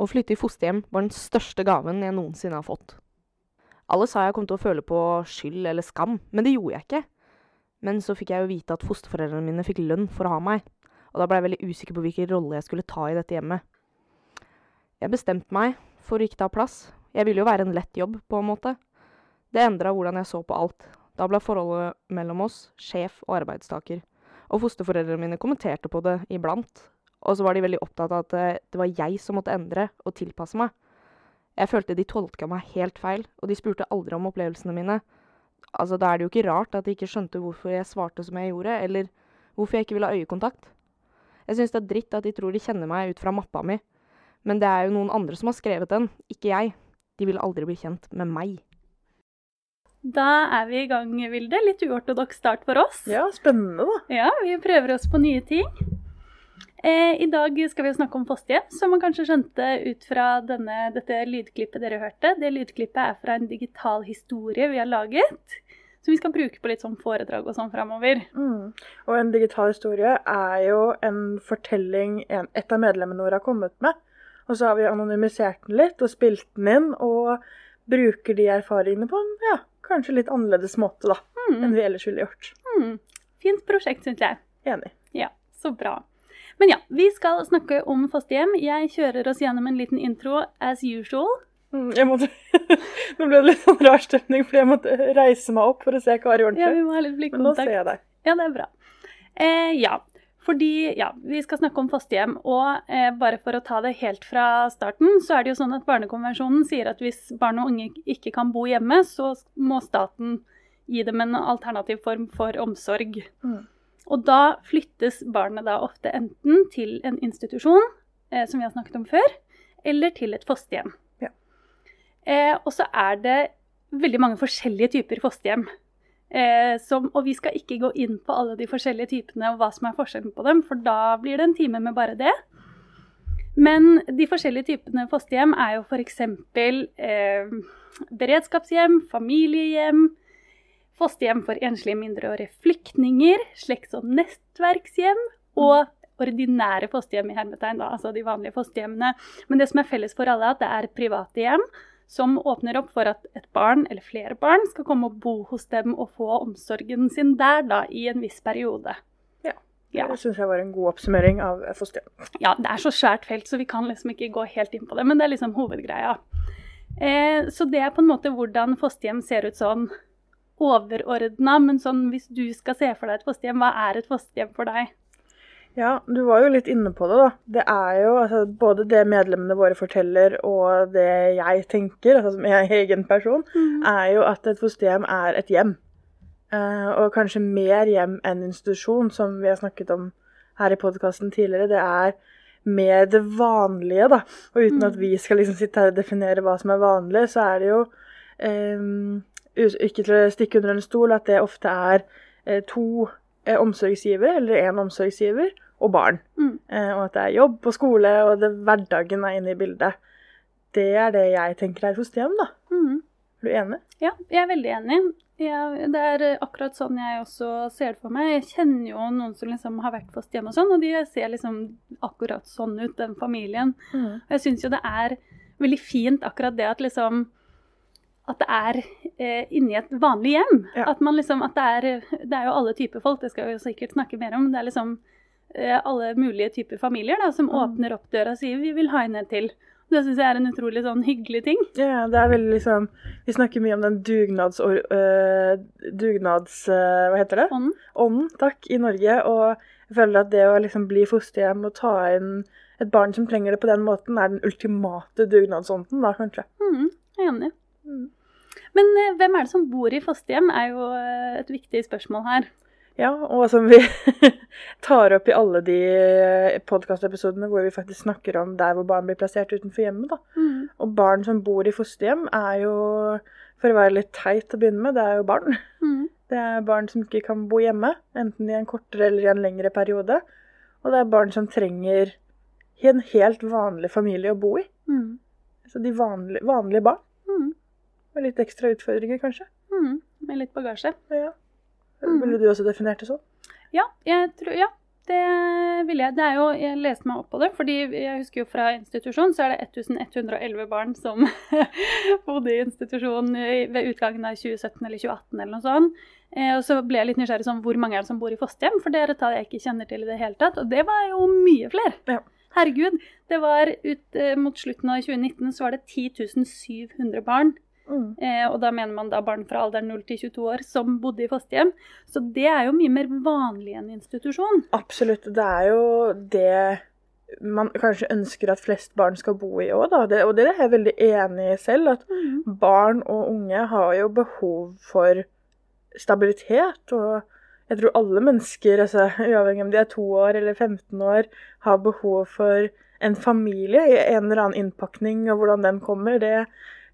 Å flytte i fosterhjem var den største gaven jeg noensinne har fått. Alle sa jeg kom til å føle på skyld eller skam, men det gjorde jeg ikke. Men så fikk jeg jo vite at fosterforeldrene mine fikk lønn for å ha meg, og da ble jeg veldig usikker på hvilken rolle jeg skulle ta i dette hjemmet. Jeg bestemte meg for å ikke ta plass. Jeg ville jo være en lett jobb, på en måte. Det endra hvordan jeg så på alt. Da ble forholdet mellom oss sjef og arbeidstaker. Og fosterforeldrene mine kommenterte på det iblant. Og så var de veldig opptatt av at det, det var jeg som måtte endre og tilpasse meg. Jeg følte de tolka meg helt feil, og de spurte aldri om opplevelsene mine. Altså, Da er det jo ikke rart at de ikke skjønte hvorfor jeg svarte som jeg gjorde, eller hvorfor jeg ikke ville ha øyekontakt. Jeg syns det er dritt at de tror de kjenner meg ut fra mappa mi, men det er jo noen andre som har skrevet den, ikke jeg. De vil aldri bli kjent med meg. Da er vi i gang, Vilde. Litt uortodoks start for oss. Ja, spennende, da. Ja, vi prøver oss på nye ting. Eh, I dag skal vi snakke om fosterhjem, som man kanskje skjønte ut fra denne, dette lydklippet dere hørte. Det lydklippet er fra en digital historie vi har laget, som vi skal bruke på litt sånn foredrag og sånn framover. Mm. Og en digital historie er jo en fortelling en, et av medlemmene våre har kommet med. Og så har vi anonymisert den litt og spilt den inn, og bruker de erfaringene på en ja, kanskje litt annerledes måte da, Mm. enn vi ellers ville gjort. Mm. Fint prosjekt, syns jeg. Enig. Ja, så bra. Men ja, vi skal snakke om fosterhjem. Jeg kjører oss gjennom en liten intro as usual. Mm, Nå ble det litt sånn rar stemning, fordi jeg måtte reise meg opp for å se Kari Ja, ordentlig. vi må ha litt Men nå ser jeg deg. Ja, det er bra. Eh, ja, fordi ja, vi skal snakke om fosterhjem. Og eh, bare for å ta det helt fra starten, så er det jo sånn at Barnekonvensjonen sier at hvis barn og unge ikke kan bo hjemme, så må staten gi dem en alternativ form for omsorg. Mm. Og da flyttes barnet da ofte enten til en institusjon, eh, som vi har snakket om før, eller til et fosterhjem. Ja. Eh, og så er det veldig mange forskjellige typer fosterhjem. Eh, som, og vi skal ikke gå inn på alle de forskjellige typene og hva som er forskjellen på dem, for da blir det en time med bare det. Men de forskjellige typene fosterhjem er jo f.eks. Eh, beredskapshjem, familiehjem, fosterhjem for enslige mindreårige flyktninger, slekts- og nettverkshjem og ordinære fosterhjem i hermetegn, da, altså de vanlige fosterhjemmene. Men det som er felles for alle, er at det er private hjem som åpner opp for at et barn eller flere barn skal komme og bo hos dem og få omsorgen sin der da, i en viss periode. Ja. Ja. Det syns jeg var en god oppsummering av fosterhjem. ja, det er så svært felt, så vi kan liksom ikke gå helt inn på det, men det er liksom hovedgreia. Eh, så det er på en måte hvordan fosterhjem ser ut sånn overordna, men sånn hvis du skal se for deg et fosterhjem, hva er et fosterhjem for deg? Ja, du var jo litt inne på det, da. Det er jo altså, både det medlemmene våre forteller, og det jeg tenker, altså som jeg egen person, er jo at et fosterhjem er et hjem. Uh, og kanskje mer hjem enn institusjon, som vi har snakket om her i podkasten tidligere. Det er mer det vanlige, da. Og uten at vi skal liksom sitte her og definere hva som er vanlig, så er det jo us- Ikke til å stikke under en stol at det ofte er eh, to eh, omsorgsgivere, eller én omsorgsgiver, og barn. Mm. Eh, og at det er jobb og skole, og det, hverdagen er inne i bildet. Det er det jeg tenker er fosterhjem, da. Mm. Er du enig? Ja, jeg er veldig enig. Jeg, det er akkurat sånn jeg også ser det for meg. Jeg kjenner jo noen som liksom har vært fosterhjem og sånn, og de ser liksom akkurat sånn ut, den familien. Og jeg syns jo det er veldig fint akkurat det at liksom at det er eh, inni et vanlig hjem. Ja. At man liksom, at det er, det er jo alle typer folk, det skal vi jo sikkert snakke mer om. Det er liksom eh, alle mulige typer familier da, som Mm. åpner opp døra og sier vi vil ha en en til. Det syns jeg er en utrolig sånn hyggelig ting. Ja, det er veldig liksom Vi snakker mye om den dugnads... Uh, dugnads uh, hva heter det? Ånden. Ånden, takk, i Norge. Og jeg føler at det å liksom bli fosterhjem og ta inn et barn som trenger det på den måten, er den ultimate dugnadsånden, da kanskje. Mm, jeg er enig. Mm. Men eh, hvem er det som bor i fosterhjem, er jo eh, et viktig spørsmål her. Ja, og som vi tar opp i alle de podkastepisodene hvor vi faktisk snakker om der hvor barn blir plassert utenfor hjemmet. da. Mm. Og barn som bor i fosterhjem, er jo, for å være litt teit å begynne med, det er jo barn. Mm. Det er barn som ikke kan bo hjemme, enten i en kortere eller i en lengre periode. Og det er barn som trenger en helt vanlig familie å bo i. Mm. Så de vanlige, vanlige barn. Med litt ekstra utfordringer, kanskje. Mm, Med litt bagasje. Ja. Mm. Ville du også definert det sånn? Ja, jeg tror, ja, det ville jeg. Det er jo, jeg leste meg opp på det, fordi jeg husker jo fra institusjon så er det 1111 barn som bodde i institusjon ved utgangen av 2017 eller 2018 eller noe sånt. Eh, og så ble jeg litt nysgjerrig sånn, hvor mange er det som bor i fosterhjem, for det er et tall jeg ikke kjenner til i det hele tatt. Og det var jo mye flere. Ja. Herregud. Det var ut eh, mot slutten av 2019 så var det 10 700 barn Mm. Eh, og da mener man da barn fra alderen 0 til 22 år som bodde i fosterhjem. Så det er jo mye mer vanlig enn institusjon. Absolutt. Det er jo det man kanskje ønsker at flest barn skal bo i òg, og det er jeg veldig enig i selv. At barn og unge har jo behov for stabilitet. Og jeg tror alle mennesker, altså, uavhengig om de er to år eller 15 år, har behov for en familie i en eller annen innpakning, og hvordan den kommer, det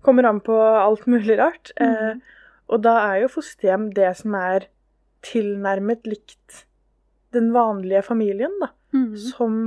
kommer an på alt mulig rart. Eh, og da er jo fosterhjem det som er tilnærmet likt den vanlige familien, da. Mm. Som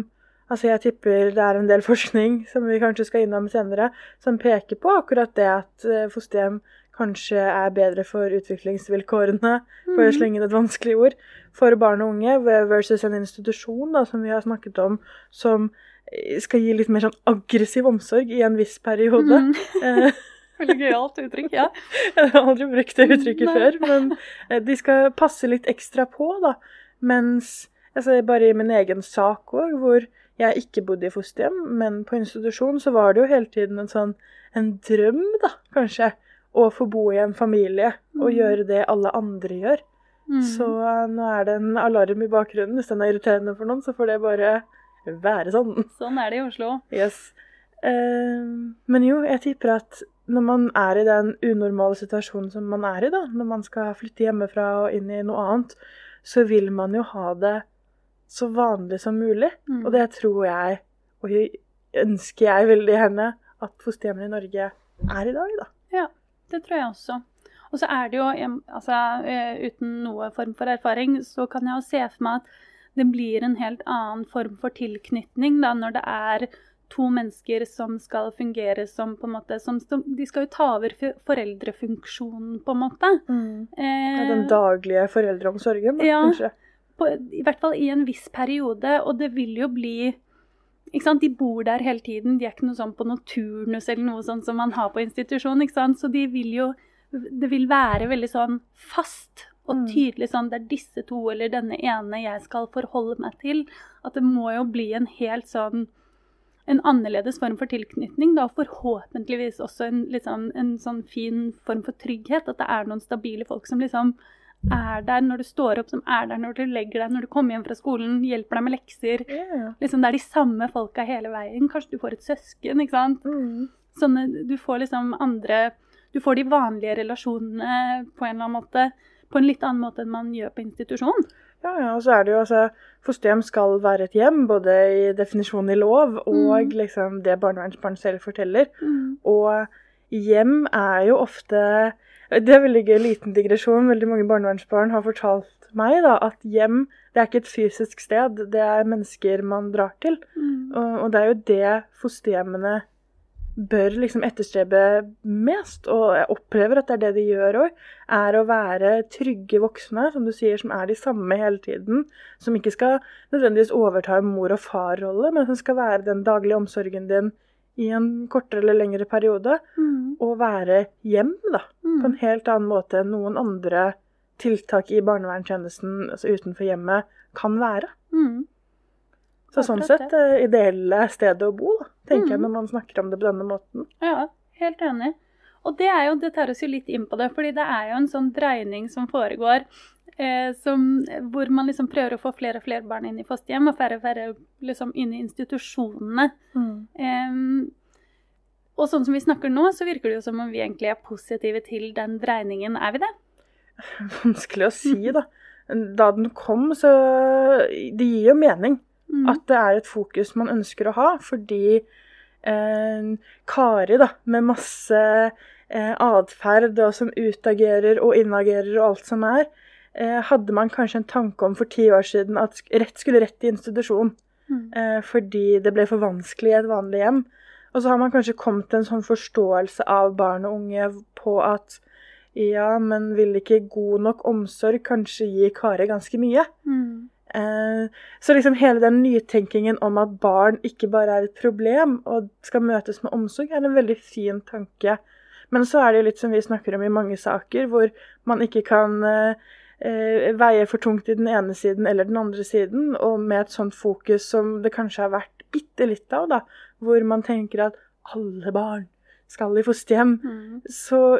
Altså, jeg tipper det er en del forskning som vi kanskje skal innom senere, som peker på akkurat det at eh, fosterhjem kanskje er bedre for utviklingsvilkårene, for å Mhm. slenge inn et vanskelig ord, for barn og unge versus en institusjon, da, som vi har snakket om, som eh, skal gi litt mer sånn aggressiv omsorg i en viss periode. Mhm. Veldig gøyalt uttrykk, ja. jeg har aldri brukt det uttrykket Nei. før, men eh, de skal passe litt ekstra på, da. Mens altså, bare i min egen sak òg, hvor jeg ikke bodde i fosterhjem, men på institusjon, så var det jo hele tiden en sånn en drøm, da, kanskje, å få bo i en familie og Mm. gjøre det alle andre gjør. Mm. Så eh, nå er det en alarm i bakgrunnen. Hvis den er irriterende for noen, så får det bare være sånn. Sånn er det i Oslo. Yes. Eh, men jo, jeg tipper at når man er i den unormale situasjonen som man er i, da, når man skal flytte hjemmefra og inn i noe annet, så vil man jo ha det så vanlig som mulig. Mm. Og det tror jeg, og ønsker jeg veldig gjerne, at fosterhjemmene i Norge er i dag, da. Ja, Det tror jeg også. Og så er det jo, altså eh, uten noe form for erfaring, så kan jeg jo se for meg at det blir en helt annen form for tilknytning da, når det er to mennesker som skal fungere som på en måte som, De skal jo ta over foreldrefunksjonen, på en måte. Den Eh, daglige foreldreomsorgen, Ja. kanskje. på, I hvert fall i en viss periode, og det vil jo bli ikke sant? De bor der hele tiden, de er ikke noe sånn på noe turnus eller noe sånt som man har på institusjon. ikke sant? Så de vil jo Det vil være veldig sånn fast og Mm. tydelig sånn det er disse to eller denne ene jeg skal forholde meg til. At det må jo bli en helt sånn en annerledes form for tilknytning, da, og forhåpentligvis også en, liksom, en sånn fin form for trygghet. At det er noen stabile folk som liksom er der når du står opp, som er der når du legger deg, når du kommer hjem fra skolen, hjelper deg med lekser. Yeah. Liksom, det er de samme folka hele veien. Kanskje du får et søsken, ikke sant. Mm. Sånne, du får liksom andre Du får de vanlige relasjonene på en eller annen måte. På en litt annen måte enn man gjør på institusjon. Ja, ja, og så er det jo altså Fosterhjem skal være et hjem, både i definisjonen i lov og Mm. liksom det barnevernsbarn selv forteller. Og hjem er jo ofte Det er veldig gøy, liten digresjon. Veldig mange barnevernsbarn har fortalt meg da, at hjem det er ikke et fysisk sted, det er mennesker man drar til. Mm. Og, og det er jo det fosterhjemmene bør liksom etterstrebe mest, og jeg opplever at det er det de gjør òg, er å være trygge voksne, som du sier, som er de samme hele tiden. Som ikke skal nødvendigvis overta en mor- og far-rolle, men som skal være den daglige omsorgen din i en kortere eller lengre periode. Mm. Og være hjem, da. Mm. På en helt annen måte enn noen andre tiltak i barnevernstjenesten altså utenfor hjemmet kan være. Mm. Så sånn sett det ideelle stedet å bo, tenker jeg Mhm. når man snakker om det på denne måten. Ja, helt enig. Og det, er jo, det tar oss jo litt inn på det, fordi det er jo en sånn dreining som foregår. Eh, som, hvor man liksom prøver å få flere og flere barn inn i fosterhjem, og færre og færre liksom inn i institusjonene. Em, og sånn som vi snakker nå, så virker det jo som om vi egentlig er positive til den dreiningen. Er vi det? Vanskelig å si, da. Da den kom, så Det gir jo mening Mm. at det er et fokus man ønsker å ha, fordi eh, Kari, da, med masse eh, atferd og som utagerer og inagerer og alt som er, eh, hadde man kanskje en tanke om for ti år siden at rett skulle rett i institusjon. Mm. eh, fordi det ble for vanskelig i et vanlig hjem. Og så har man kanskje kommet til en sånn forståelse av barn og unge på at ja, men vil ikke god nok omsorg kanskje gi Kari ganske mye? Mm. Eh, så liksom hele den nytenkingen om at barn ikke bare er et problem og skal møtes med omsorg, er en veldig fin tanke. Men så er det jo litt som vi snakker om i mange saker, hvor man ikke kan eh, eh, veie for tungt i den ene siden eller den andre siden, og med et sånt fokus som det kanskje har vært bitte litt av, da, hvor man tenker at alle barn skal i fosterhjem, Mm. så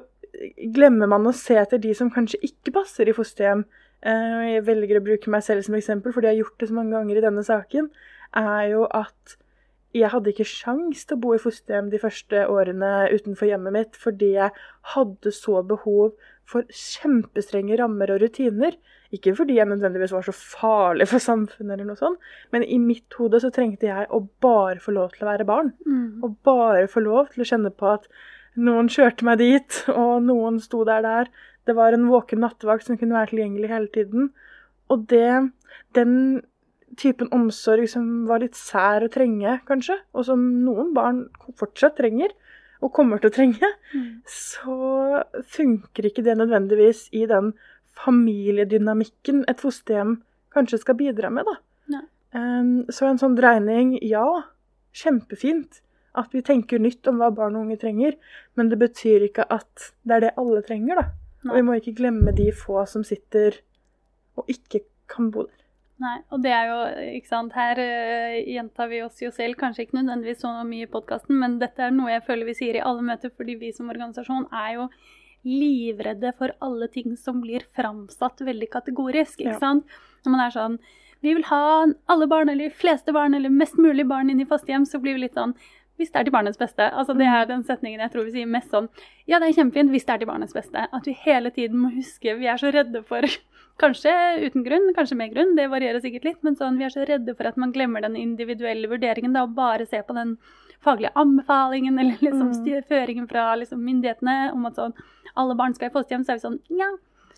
glemmer man å se etter de som kanskje ikke passer i fosterhjem. Eh, Jeg velger å bruke meg selv som eksempel, fordi jeg har gjort det så mange ganger i denne saken. Er jo at jeg hadde ikke sjans til å bo i fosterhjem de første årene utenfor hjemmet mitt, fordi jeg hadde så behov for kjempestrenge rammer og rutiner. Ikke fordi jeg nødvendigvis var så farlig for samfunnet, eller noe sånt, men i mitt hode så trengte jeg å bare få lov til å være barn. Mm. Og bare få lov til å kjenne på at noen kjørte meg dit, og noen sto der der. Det var en våken nattevakt som kunne være tilgjengelig hele tiden. Og det, den typen omsorg som var litt sær å trenge, kanskje, og som noen barn fortsatt trenger, og kommer til å trenge, Mm. så funker ikke det nødvendigvis i den familiedynamikken et fosterhjem kanskje skal bidra med, da. Um, så en sånn dreining, ja, kjempefint at vi tenker nytt om hva barn og unge trenger, men det betyr ikke at det er det alle trenger, da. Og vi må ikke glemme de få som sitter og ikke kan bo der. Nei, og det er jo, ikke sant, her uh, gjentar vi oss jo selv, kanskje ikke nødvendigvis så mye i podkasten, men dette er noe jeg føler vi sier i alle møter, fordi vi som organisasjon er jo livredde for alle ting som blir framsatt veldig kategorisk, ikke Ja. sant? Når man er sånn, vi vil ha alle barn, eller de fleste barn, eller mest mulig barn inn i fosterhjem, så blir vi litt sånn, hvis det er til barnets beste. Altså det er den setningen jeg tror vi sier mest sånn, ja det er kjempefint hvis det er til barnets beste. At vi hele tiden må huske, vi er så redde for Kanskje uten grunn, kanskje med grunn, det varierer sikkert litt. Men sånn, vi er så redde for at man glemmer den individuelle vurderingen da, og bare ser på den faglige anbefalingen eller liksom Mm. føringen fra liksom, myndighetene om at sånn, alle barn skal i fosterhjem. Så er vi sånn ja,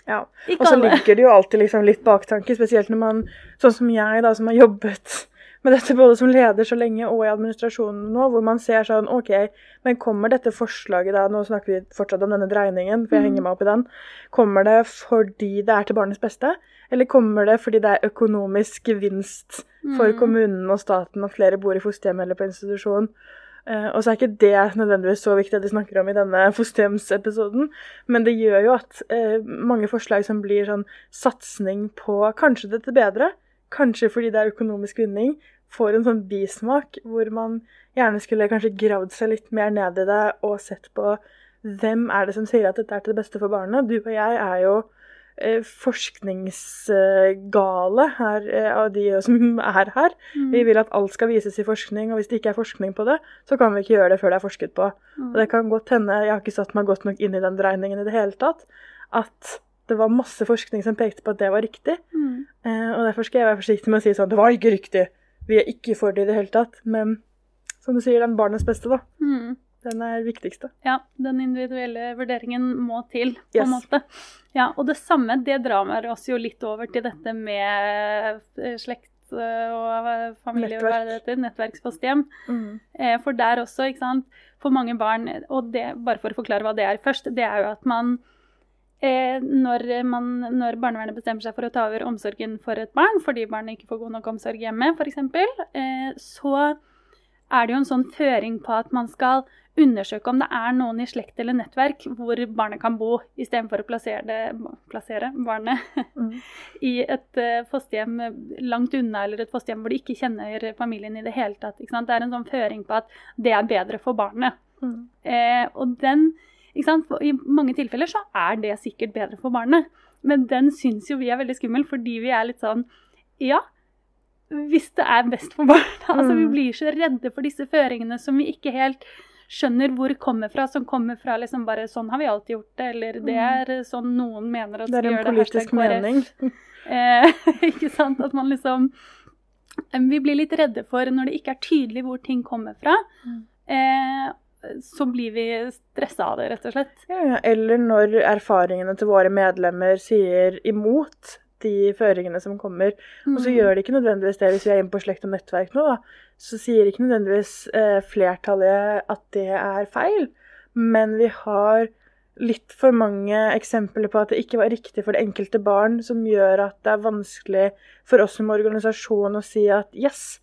Ja. Og så ligger det jo alltid liksom litt baktanke, spesielt når man, sånn som jeg, da, som har jobbet med dette både som leder så lenge og i administrasjonen nå, hvor man ser sånn OK, men kommer dette forslaget da Nå snakker vi fortsatt om denne dreiningen, for jeg Mm. henger meg opp i den. Kommer det fordi det er til barnets beste, eller kommer det fordi det er økonomisk gevinst for Mm. kommunen og staten at flere bor i fosterhjem eller på institusjon? Uh, og så er ikke det nødvendigvis så viktig at de snakker om i denne fosterhjemsepisoden, men det gjør jo at uh, mange forslag som blir sånn satsing på kanskje dette bedre, kanskje fordi det er økonomisk vinning, får en sånn bismak hvor man gjerne skulle kanskje gravd seg litt mer ned i det og sett på hvem er det som sier at dette er til det beste for barnet. Du og jeg er jo eh, forskningsgale her, eh, av de som er her. Mm. Vi vil at alt skal vises i forskning, og hvis det ikke er forskning på det, så kan vi ikke gjøre det før det er forsket på. Og det kan godt hende, jeg har ikke satt meg godt nok inn i den dreiningen i det hele tatt, at det var masse forskning som pekte på at det var riktig. Mm. Eh, og derfor skal jeg være forsiktig med å si sånn, det var ikke riktig, vi er ikke for det i det hele tatt. Men som du sier, den barnets beste, da, Mm. den er viktigste. Ja, den individuelle vurderingen må til, på en Yes. måte. Ja, og det samme, det drar meg oss jo litt over til dette med eh, slekt eh, og familie og hva er det det nettverksfosterhjem. Mm. For der også, ikke sant, for mange barn, og det, bare for å forklare hva det er først, det er jo at man eh, når, man, når barnevernet bestemmer seg for å ta over omsorgen for et barn, fordi barnet ikke får god nok omsorg hjemme, f.eks., eh, så er det jo en sånn føring på at man skal undersøke om det er noen i slekt eller nettverk hvor barnet kan bo, istedenfor å plassere, det, plassere barnet Mm. i et eh, fosterhjem langt unna, eller et fosterhjem hvor de ikke kjenner familien i det hele tatt. Det er en sånn føring på at det er bedre for barnet. Mm. Eh, og den, I mange tilfeller så er det sikkert bedre for barnet, men den syns jo vi er veldig skummel, fordi vi er litt sånn Ja, hvis det er best for barnet. Altså, vi Mm. blir så redde for disse føringene som vi ikke helt skjønner hvor det kommer fra, som kommer fra liksom bare 'sånn har vi alltid gjort det', eller 'det er eh, sånn noen mener at Det er vi gjør det'. politisk en politisk mening. Eh, ikke sant? At man liksom Vi blir litt redde for når det ikke er tydelig hvor ting kommer fra. Mm. Eh, så blir vi stressa av det, rett og slett. Ja. Eller når erfaringene til våre medlemmer sier imot de føringene som kommer. Og så Mm. gjør det ikke nødvendigvis det hvis vi er inne på slekt og nettverk nå, da. Så sier ikke nødvendigvis eh, flertallet at det er feil. Men vi har litt for mange eksempler på at det ikke var riktig for det enkelte barn, som gjør at det er vanskelig for oss som organisasjon å si at yes,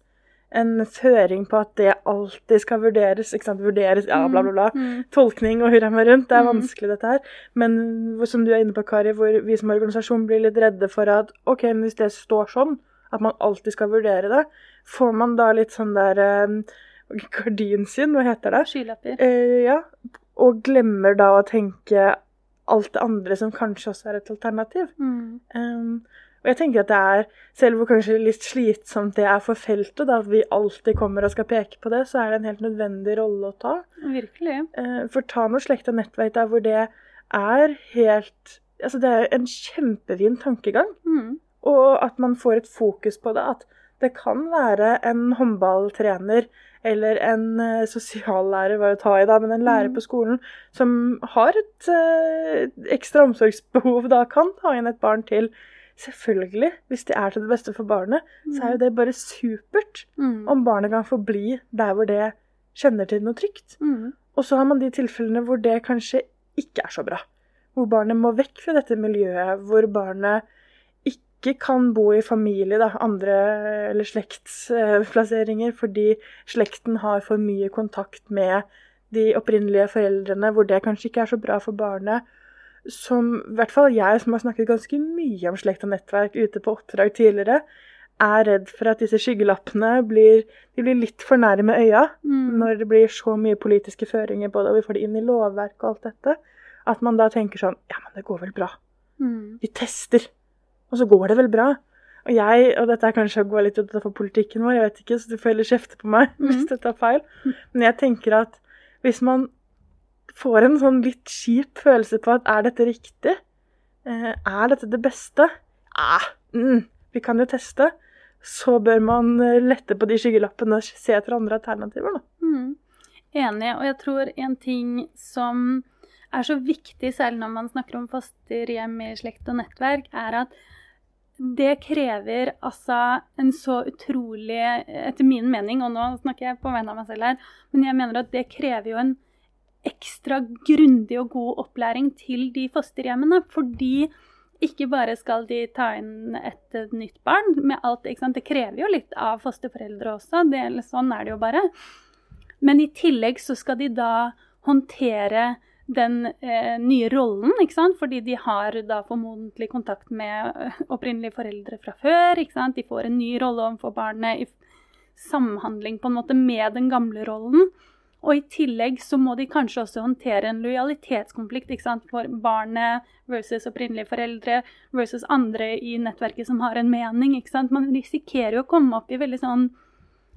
en føring på at det alltid skal vurderes. ikke sant, Vurderes, ja, bla, bla, bla. Mm. Tolkning og hurra meg rundt. Det er Mm. vanskelig, dette her. Men som du er inne på, Kari, hvor vi som organisasjon blir litt redde for at OK, men hvis det står sånn, at man alltid skal vurdere det, får man da litt sånn der eh, Gardinsyn, hva heter det? Skylapper. Eh, ja. Og glemmer da å tenke alt det andre som kanskje også er et alternativ. Mm. Um, og jeg tenker at det er, selv hvor kanskje litt slitsomt det er for feltet, da, at vi alltid kommer og skal peke på det, så er det en helt nødvendig rolle å ta. Virkelig. Eh, for ta noe slekt og nettverk der hvor det er helt Altså det er en kjempefin tankegang. Mm. Og at man får et fokus på det. At det kan være en håndballtrener eller en eh, sosiallærer, hva å ta i da, men en lærer Mm. på skolen som har et eh, ekstra omsorgsbehov, da kan ta inn et barn til. Selvfølgelig, hvis det er til det beste for barnet, så er jo det bare supert Mm. om barnet kan få bli der hvor det kjenner til noe trygt. Mm. Og så har man de tilfellene hvor det kanskje ikke er så bra. Hvor barnet må vekk fra dette miljøet, hvor barnet ikke kan bo i familie, da, andre eller slektsplasseringer, fordi slekten har for mye kontakt med de opprinnelige foreldrene, hvor det kanskje ikke er så bra for barnet. Som i hvert fall jeg, som har snakket ganske mye om slekt og nettverk ute på oppdrag tidligere, er redd for at disse skyggelappene blir, blir litt for nærme øya Mm. når det blir så mye politiske føringer på det, og vi får det inn i lovverk og alt dette, at man da tenker sånn Ja, men det går vel bra. Mm. Vi tester. Og så går det vel bra. Og jeg, og dette er kanskje å gå litt utenfor politikken vår, jeg vet ikke, så du får heller kjefte på meg hvis Mhm. dette er feil. Men jeg tenker at hvis man får en sånn litt kjip følelse på at er dette riktig? Eh, Er dette det beste? Ah, mm, vi kan jo teste. Så bør man eh, lette på de skyggelappene og se etter andre alternativer, da. Mm. Enig. Og jeg tror en ting som er så viktig, særlig når man snakker om fosterhjem i slekt og nettverk, er at det krever altså en så utrolig, etter min mening, og nå snakker jeg på vegne av meg selv her, men jeg mener at det krever jo en ekstra grundig og god opplæring til de fosterhjemmene. Fordi ikke bare skal de ta inn et nytt barn med alt? Det krever jo litt av fosterforeldre også, det, sånn er det jo bare. Men i tillegg så skal de da håndtere den eh, nye rollen, ikke sant? fordi de har da formodentlig kontakt med eh, opprinnelige foreldre fra før. ikke sant? De får en ny rolle overfor barnet i samhandling på en måte med den gamle rollen. Og i tillegg så må de kanskje også håndtere en lojalitetskonflikt ikke sant? for barnet versus opprinnelige foreldre versus andre i nettverket som har en mening. ikke sant? Man risikerer jo å komme opp i veldig sånn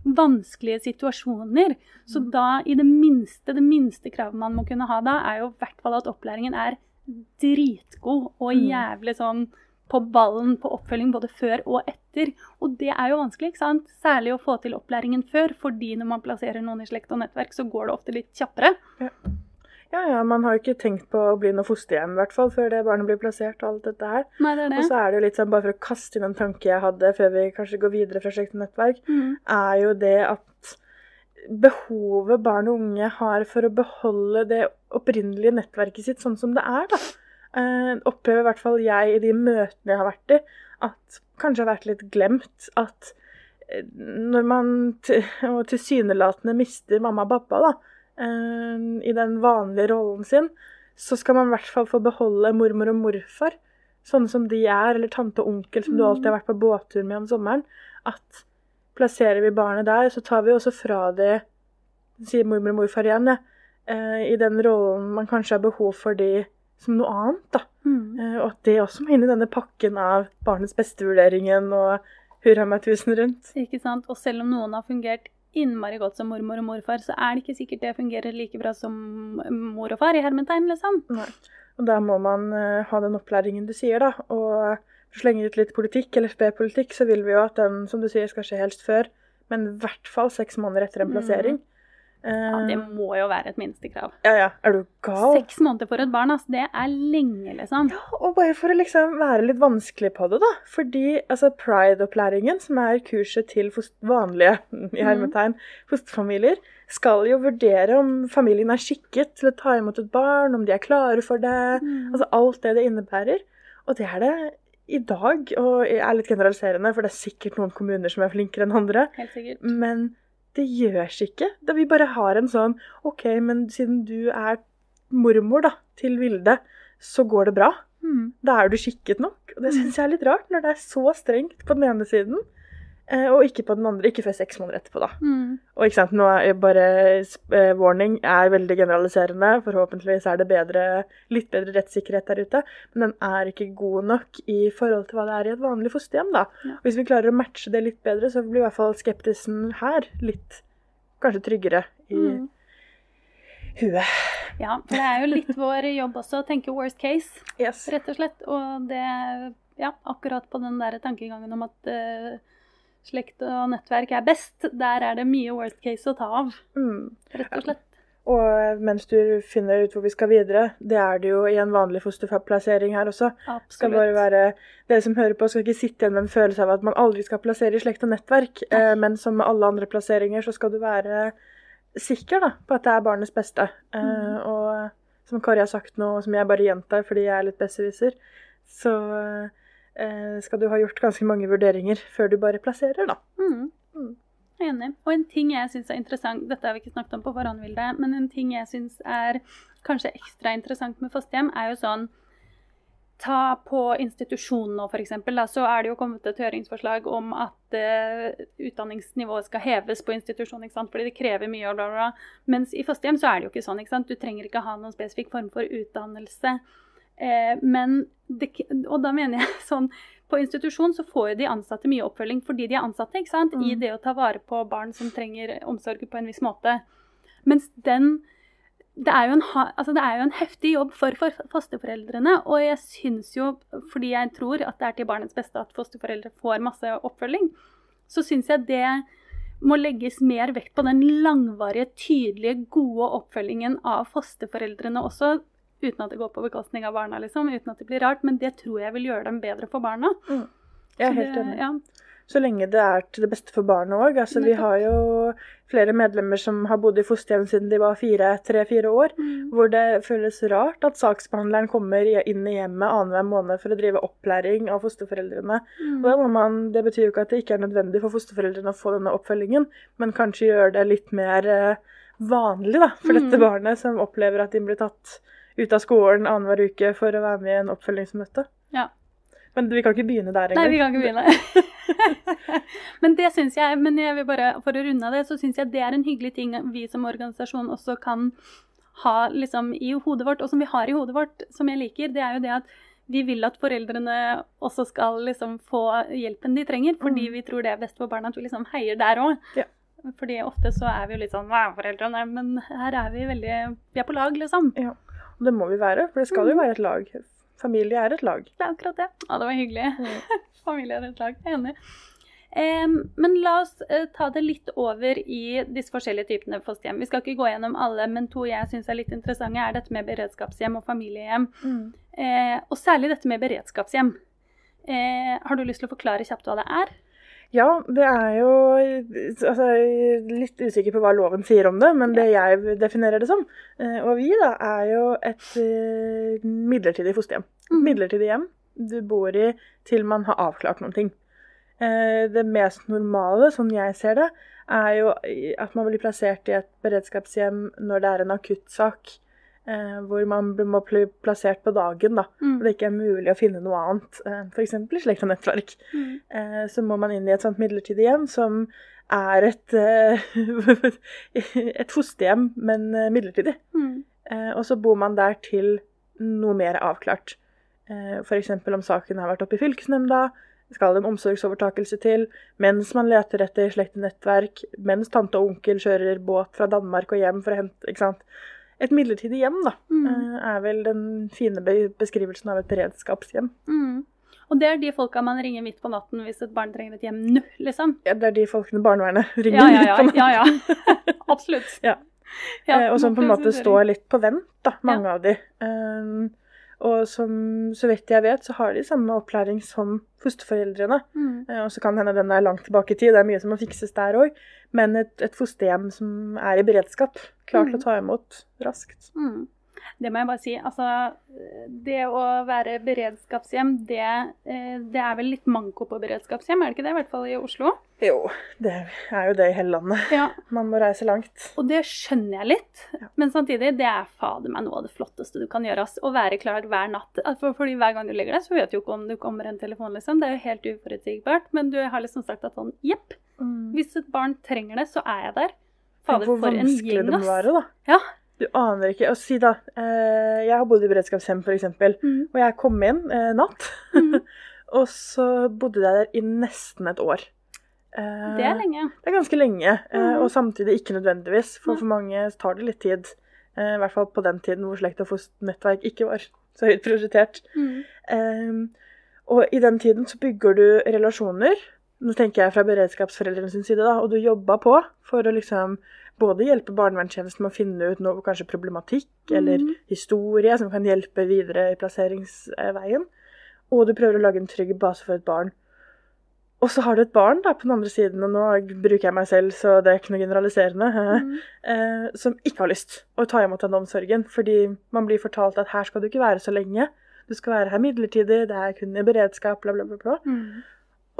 vanskelige situasjoner. Så da i det minste, det minste kravet man må kunne ha da, er jo i hvert fall at opplæringen er dritgod og Mm. jævlig sånn på ballen på oppfølging både før og etter. Og det er jo vanskelig, ikke sant? Særlig å få til opplæringen før, fordi når man plasserer noen i slekt og nettverk, så går det ofte litt kjappere. Ja, ja, man har jo ikke tenkt på å bli noe fosterhjem, i hvert fall, før det barnet blir plassert og alt dette her. Nei, det er Og så er det jo litt sånn, bare for å kaste inn en tanke jeg hadde før vi kanskje går videre fra slekt og nettverk, Mm. er jo det at behovet barn og unge har for å beholde det opprinnelige nettverket sitt sånn som det er, da. Eh, opplever i hvert fall jeg i de møtene jeg har vært i, at kanskje har vært litt glemt at eh, når man tilsynelatende mister mamma og pappa, da, eh, i den vanlige rollen sin, så skal man i hvert fall få beholde mormor og morfar, sånne som de er, eller tante og onkel som du alltid har vært på båttur med om sommeren. At plasserer vi barnet der, så tar vi også fra det sier mormor og morfar igjen, eh, i den rollen man kanskje har behov for de som noe annet. da. Mm. Eh, og at det også må inn i denne pakken av barnets beste-vurderingen og hurra meg tusen rundt. Ikke sant? Og selv om noen har fungert innmari godt som mormor og morfar, så er det ikke sikkert det fungerer like bra som mor og far i hermetegn, liksom. Nei. Og da må man uh, ha den opplæringen du sier, da. Og for å slenge ut litt politikk, eller sped-politikk, så vil vi jo at den, som du sier, skal skje helst før, men i hvert fall seks måneder etter en Mm. Ja, Eh, det må jo være et minstekrav. ja, ja. Er du gal? Seks måneder for et barn, altså, det er lenge, liksom. Ja, og bare for å liksom være litt vanskelig på det, da. Fordi altså, Pride-opplæringen, som er kurset til vanlige i hermetegn, fosterfamilier, skal jo vurdere om familien er skikket til å ta imot et barn, om de er klare for det. Mm. Altså alt det det innebærer. Og det er det i dag. Og jeg er litt generaliserende, for det er sikkert noen kommuner som er flinkere enn andre. Helt sikkert. Men det gjørs ikke. Da vi bare har en sånn OK, men siden du er mormor da, til Vilde, så går det bra. Mm. Da er du skikket nok. Og det syns jeg er litt rart, når det er så strengt på den ene siden, og ikke på den andre. Ikke før seks måneder etterpå, da. Mm. Og ikke sant, nå er bare eh, warning er veldig generaliserende. Forhåpentligvis er det bedre, litt bedre rettssikkerhet der ute. Men den er ikke god nok i forhold til hva det er i et vanlig fosterhjem. da. Ja. Hvis vi klarer å matche det litt bedre, så blir i hvert fall skeptisen her litt kanskje tryggere i Mm. huet. Ja, for det er jo litt vår jobb også å tenke worst case, Yes. rett og slett. Og det, ja, akkurat på den der tankegangen om at eh, slekt og nettverk er best, der er det mye worst case å ta av, Mm. rett og slett. Og mens du finner ut hvor vi skal videre, det er det jo i en vanlig fosterplassering her også. Absolutt. skal bare være, Dere som hører på, skal ikke sitte igjen med en følelse av at man aldri skal plassere i slekt og nettverk. Eh, men som med alle andre plasseringer, så skal du være sikker da, på at det er barnets beste. Eh, Mhm. Og som Kari har sagt nå, og som jeg bare gjentar fordi jeg er litt besserwisser, så eh, skal du ha gjort ganske mange vurderinger før du bare plasserer, da. Mm. Mm. Jeg er Enig. Og en ting jeg syns er interessant, dette har vi ikke snakket om på forhånd, Vilde, men en ting jeg syns er kanskje ekstra interessant med fosterhjem, er jo sånn Ta på institusjonen nå, f.eks. Så er det jo kommet et høringsforslag om at uh, utdanningsnivået skal heves på institusjon, ikke sant? fordi det krever mye. og bla, bla, bla. Mens i fosterhjem så er det jo ikke sånn. ikke sant? Du trenger ikke ha noen spesifikk form for utdannelse. Eh, men det, og da mener jeg sånn På institusjon så får jo de ansatte mye oppfølging fordi de er ansatte ikke sant? i Mm. det å ta vare på barn som trenger omsorg på en viss måte. Mens den det er, en, altså det er jo en heftig jobb for, for fosterforeldrene, og jeg syns jo, fordi jeg tror at det er til barnets beste at fosterforeldre får masse oppfølging, så syns jeg det må legges mer vekt på den langvarige, tydelige, gode oppfølgingen av fosterforeldrene også. Uten at det går på bekostning av barna, liksom, uten at det blir rart. Men det tror jeg vil gjøre dem bedre for barna. Jeg er helt enig. Ja. Så lenge det er til det beste for barnet òg. Altså, vi har jo flere medlemmer som har bodd i fosterhjem siden de var fire, tre-fire år. Hvor det føles rart at saksbehandleren kommer inn i hjemmet annenhver måned for å drive opplæring av fosterforeldrene. Mm. Man, Det betyr jo ikke at det ikke er nødvendig for fosterforeldrene å få denne oppfølgingen, men kanskje gjøre det litt mer eh, vanlig da, for dette Mm. barnet som opplever at de blir tatt ut av skolen annenhver uke for å være med i en oppfølgingsmøte. Ja. Men vi kan ikke begynne der Nei, vi kan ikke begynne. men det synes jeg, men jeg vil bare, for å runde av det, så syns jeg det er en hyggelig ting vi som organisasjon også kan ha liksom i hodet vårt, og som vi har i hodet vårt, som jeg liker. Det er jo det at vi vil at foreldrene også skal liksom få hjelpen de trenger, fordi Mm. vi tror det er best for barna at vi liksom heier der òg. Ja. Fordi ofte så er vi jo litt sånn Hva er foreldrene? Men her er vi veldig Vi er på lag, liksom. Og det må vi være, for det skal jo Mm. være et lag. Familie er et lag. Det er akkurat det. Ja, det var hyggelig. Familie er et lag. Jeg er enig. Um, men la oss uh, ta det litt over i disse forskjellige typene fosterhjem. Vi skal ikke gå gjennom alle, men to jeg syns er litt interessante, er dette med beredskapshjem og familiehjem. Eh, og særlig dette med beredskapshjem. Uh, har du lyst til å forklare kjapt hva det er? Ja, det er jo altså, Litt usikker på hva loven sier om det, men det jeg definerer det som, eh, og vi, da, er jo et eh, midlertidig fosterhjem. Mm. Midlertidig hjem du bor i til man har avklart noen ting. Eh, Det mest normale, sånn jeg ser det, er jo at man blir plassert i et beredskapshjem når det er en akuttsak. Eh, Hvor man må bli plassert på dagen, da. Mm. Og det ikke er mulig å finne noe annet. F.eks. i slekt og nettverk. Mm. Eh, Så må man inn i et sånt midlertidig hjem som er et, eh, et fosterhjem, men eh, midlertidig. Mm. Eh, Og så bor man der til noe mer avklart. F.eks. om saken har vært oppe i fylkesnemnda, skal en omsorgsovertakelse til, mens man leter etter slekt og nettverk, mens tante og onkel kjører båt fra Danmark og hjem for å hente ikke sant? Et midlertidig hjem, da, Mm. eh, er vel den fine beskrivelsen av et beredskapshjem. Mm. Og det er de folka man ringer midt på natten hvis et barn trenger et hjem nå, liksom. Ja, det er de folkene barnevernet ringer Ja, ja, ja. på natten. ja, ja. Absolutt. Ja. Eh, og som på en måte står litt på vent, da, mange av de. Um, og som, så vidt jeg vet, så har de samme opplæring som fosterforeldrene. Mm. Eh, Og så kan hende den er langt tilbake i tid, det er mye som må fikses der òg. Men et, et fosterhjem som er i beredskap, klar til Mm. å ta imot raskt. Mm. Det må jeg bare si. Altså, det å være beredskapshjem, det, eh, det er vel litt manko på beredskapshjem, er det ikke det? I hvert fall i Oslo. Jo, det er jo det i hele landet. Ja, Man må reise langt. Og det skjønner jeg litt, Ja. men samtidig, det er fader meg noe av det flotteste du kan gjøre. ass. Å være klar hver natt. Altså, fordi hver gang du legger deg, så vet du jo ikke om du kommer en telefon, liksom. Det er jo helt uforutsigbart. Men du har liksom sagt at sånn, jepp, hvis et barn trenger det, så er jeg der. Fader, for en vanskelig det må være, da. Ja. Du aner ikke. Og si da, eh, jeg har bodd i beredskapshjem f.eks., Mm. og jeg kom inn eh, natt. Mm. og så bodde jeg der i nesten et år. Eh, Det er lenge. Det er ganske lenge, eh, Mhm. og samtidig ikke nødvendigvis. For for mange tar det litt tid. Eh, I hvert fall på den tiden hvor slekt og fosternettverk ikke var så høyt prioritert. Mm. Eh, og i den tiden så bygger du relasjoner. Nå tenker jeg fra beredskapsforeldrenes side, da, og du jobba på for å liksom både hjelpe barnevernstjenesten med å finne ut noe kanskje problematikk eller Mhm. historie som kan hjelpe videre i plasseringsveien, og du prøver å lage en trygg base for et barn. Og så har du et barn da, på den andre siden, og nå bruker jeg meg selv, så det er ikke noe generaliserende, Mm. eh, som ikke har lyst å ta imot den omsorgen. Fordi man blir fortalt at her skal du ikke være så lenge. Du skal være her midlertidig, det er kun i beredskap, bla, bla, bla. bla. Mm.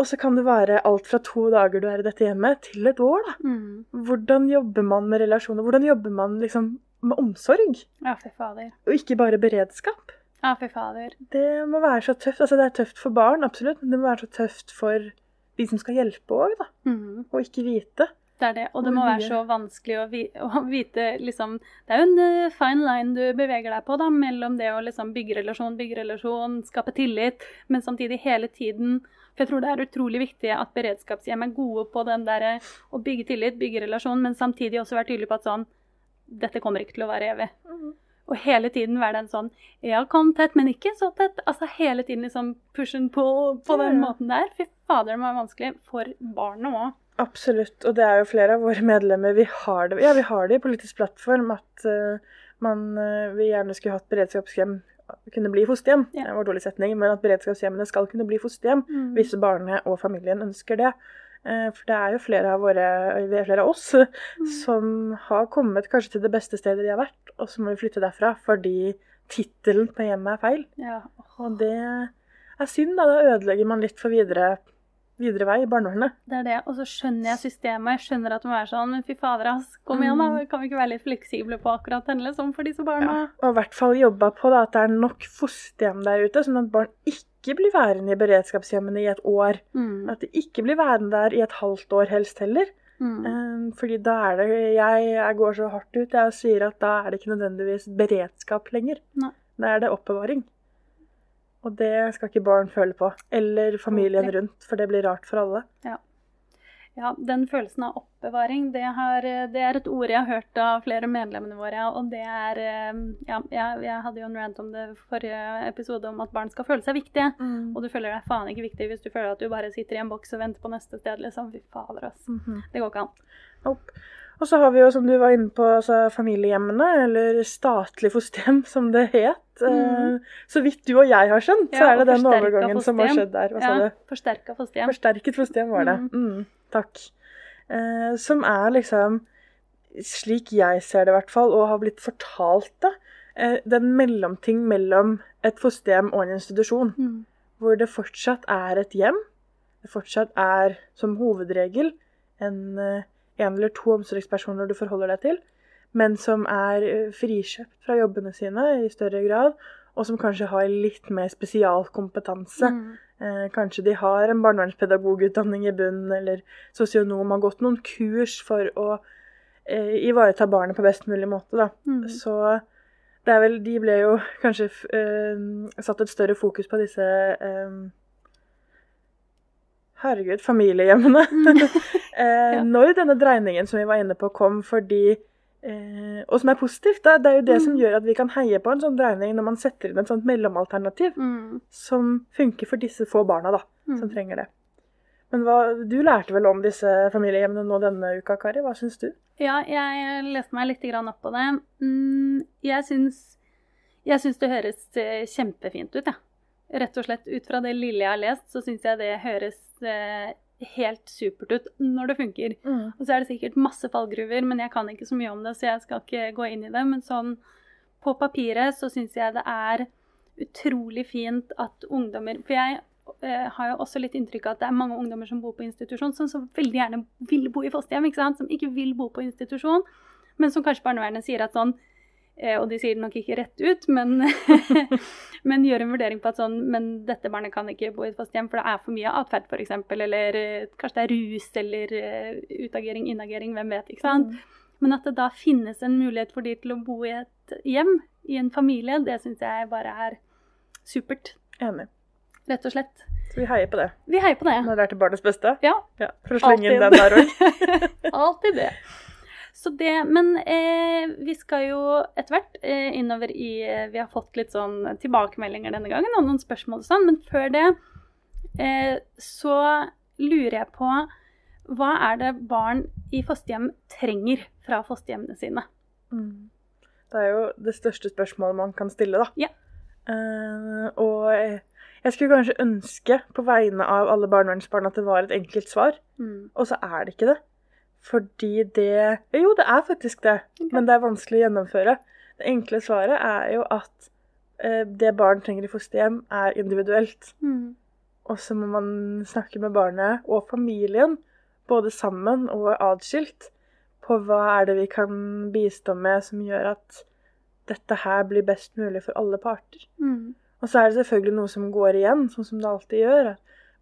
Og så kan det være alt fra to dager du er i dette hjemmet, til et år. da. Mm. Hvordan jobber man med relasjoner? Hvordan jobber man liksom med omsorg? Ja, fy fader. Og ikke bare beredskap. Ja, fy fader. Det må være så tøft. Altså, det er tøft for barn, absolutt, men det må være så tøft for de som skal hjelpe òg, da. Mm. Og ikke vite. Det er det. Og det må være så vanskelig å, vi å vite liksom Det er jo en eh, fine line du beveger deg på, da, mellom det å liksom bygge relasjon, bygge relasjon, skape tillit, men samtidig hele tiden For jeg tror det er utrolig viktig at beredskapshjem er gode på den der, å bygge tillit, bygge relasjon, men samtidig også være tydelig på at sånn Dette kommer ikke til å være evig. Og hele tiden være den sånn Ja, kom tett, men ikke så tett. Altså hele tiden liksom pushen på på den Ja, måten der. Fy fader, det være vanskelig for barnet òg. Absolutt. Og det er jo flere av våre medlemmer vi har det, ja, vi har det i politisk plattform at uh, man uh, vi gjerne skulle hatt beredskapshjem kunne bli fosterhjem. Ja. Det var en dårlig setning, men at beredskapshjemmene skal kunne bli fosterhjem Mm. hvis barnet og familien ønsker det. Eh, For det er jo flere av, våre, er flere av oss som har kommet kanskje til det beste stedet de har vært, og så må vi flytte derfra fordi tittelen på hjemmet er feil. Ja. Og det er synd, da. Da ødelegger man litt for videre, videre vei i barnevernet. Det er det. Og så skjønner jeg systemet. Jeg skjønner at det må være sånn, men fy fader, ass. Kom igjen, da. Kan vi ikke være litt fleksible på akkurat denne, liksom, for disse barna? Ja, og i hvert fall jobba på da, at det er nok fosterhjem der ute, sånn at barn ikke blir værende i beredskapshjemmene i et år. Mm. At de ikke blir værende der i et halvt år helst heller. Mm. Um, fordi da er det jeg, jeg går så hardt ut jeg sier at da er det ikke nødvendigvis beredskap lenger. Nei. Da er det oppbevaring. Og det skal ikke barn føle på. Eller familien okay. rundt, for det blir rart for alle. Ja, den følelsen av oppbevaring, det, har, det er et ord jeg har hørt av flere av medlemmene våre. Og det er eh, Ja, jeg, jeg hadde jo en rant om det forrige episode om at barn skal føle seg viktige. Og du føler deg faen ikke viktig hvis du føler at du bare sitter i en boks og venter på neste sted, liksom. Fy fader, ass. -hmm. Det går ikke an. Nope. Og så har vi jo, som du var inne på, altså familiehjemmene, eller statlig fosterhjem, som det het. Mhm. Eh, Så vidt du og jeg har skjønt, så er det den overgangen overgangen som har skjedd der. Hva sa du? Forsterka fosterhjem. Forsterket fosterhjem var det. Mm, takk. Eh, som er liksom, slik jeg ser det i hvert fall, og har blitt fortalt det, eh, den mellomting mellom et fosterhjem og en institusjon. Mm. Hvor det fortsatt er et hjem. Det fortsatt er som hovedregel en, eh, en eller to omsorgspersoner du forholder deg til, men som er eh, frikjøpt fra jobbene sine i større grad, og som kanskje har litt mer spesialkompetanse. Mm. Eh, kanskje de har en barnevernspedagogutdanning i bunnen, eller sosionom, har gått noen kurs for å eh, ivareta barnet på best mulig måte. Da. Mm. Så det er vel, de ble jo kanskje eh, satt et større fokus på disse eh, Herregud, familiehjemmene. eh, Ja. Når denne dreiningen som vi var inne på, kom fordi eh, Og som er positivt, da, det er jo det som Mm. gjør at vi kan heie på en sånn dreining når man setter inn et sånt mellomalternativ Mm. som funker for disse få barna, da, som Mm. trenger det. Men hva, du lærte vel om disse familiehjemmene nå denne uka, Kari? Hva syns du? Ja, jeg leste meg litt opp på det. Mm, jeg syns, jeg syns det høres eh, kjempefint ut, jeg. Ja. Rett og slett ut fra det lille jeg har lest, så syns jeg det høres eh, helt supert ut når det funker. Mm. Og så er det sikkert masse fallgruver, men jeg kan ikke så mye om det, så jeg skal ikke gå inn i det. Men sånn på papiret så syns jeg det er utrolig fint at ungdommer For jeg eh, har jo også litt inntrykk av at det er mange ungdommer som bor på institusjon, som så veldig gjerne vil bo i fosterhjem, ikke sant? som ikke vil bo på institusjon, men som kanskje barnevernet sier at sånn og de sier det nok ikke rett ut, men, men gjør en vurdering på at sånn Men dette barnet kan ikke bo i et fosterhjem, for det er for mye atferd, f.eks. Eller eh, kanskje det er rus eller eh, utagering, inagering, hvem vet. ikke sant? Men at det da finnes en mulighet for de til å bo i et hjem, i en familie, det syns jeg bare er supert. Enig. Rett og slett. Så vi heier på det. Vi heier på det. Når det er til barnets beste. Ja. Ja, For å slenge inn den der òg. Alltid det. Så det, Men eh, vi skal jo etter hvert eh, innover i eh, Vi har fått litt sånn tilbakemeldinger denne gangen og noen spørsmål og sånn, men før det eh, så lurer jeg på hva er det barn i fosterhjem trenger fra fosterhjemmene sine? Mm. Det er jo det største spørsmålet man kan stille, da. Ja. Eh, og jeg, jeg skulle kanskje ønske på vegne av alle barnevernsbarn at det var et enkelt svar, Mm. og så er det ikke det. Fordi det Jo, det er faktisk det, okay. men det er vanskelig å gjennomføre. Det enkle svaret er jo at eh, det barn trenger i fosterhjem, er individuelt. Mm. Og så må man snakke med barnet og familien, både sammen og atskilt, på hva er det vi kan bistå med som gjør at dette her blir best mulig for alle parter. Mm. Og så er det selvfølgelig noe som går igjen, sånn som det alltid gjør.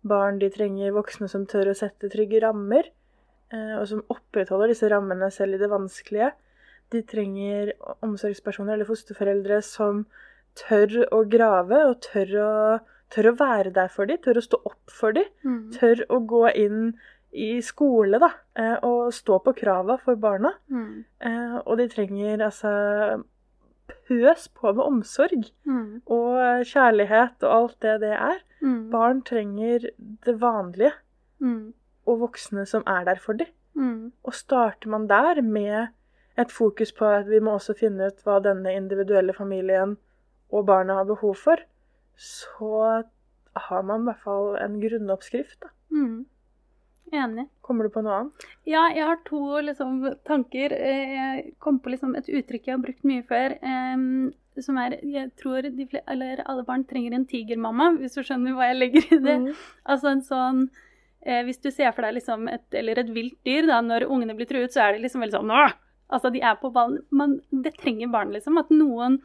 Barn de trenger voksne som tør å sette trygge rammer, og som opprettholder disse rammene selv i det vanskelige. De trenger omsorgspersoner eller fosterforeldre som tør å grave og tør å, tør å være der for dem, tør å stå opp for dem Mm. tør å gå inn i skole da, eh, og stå på krava for barna. Mm. Eh, Og de trenger altså pøs på med omsorg Mm. og kjærlighet og alt det det er. Mm. Barn trenger det vanlige Mm. Og voksne som er der for dem. Mm. Og starter man der med et fokus på at vi må også finne ut hva denne individuelle familien og barna har behov for, så har man i hvert fall en grunnoppskrift. Da. Mm. Enig. Kommer du på noe annet? Ja, jeg har to liksom, tanker. Eh, Jeg kom på liksom, et uttrykk jeg har brukt mye før. Um, som er Jeg tror de alle barn trenger en tigermamma, hvis du skjønner hva jeg legger i det. Mm. Altså en sånn eh, Hvis du ser for deg liksom et, eller et vilt dyr, da, når ungene blir truet, så er de liksom veldig sånn Åh! Altså, de er på ballen. Men det trenger barn, liksom. At noen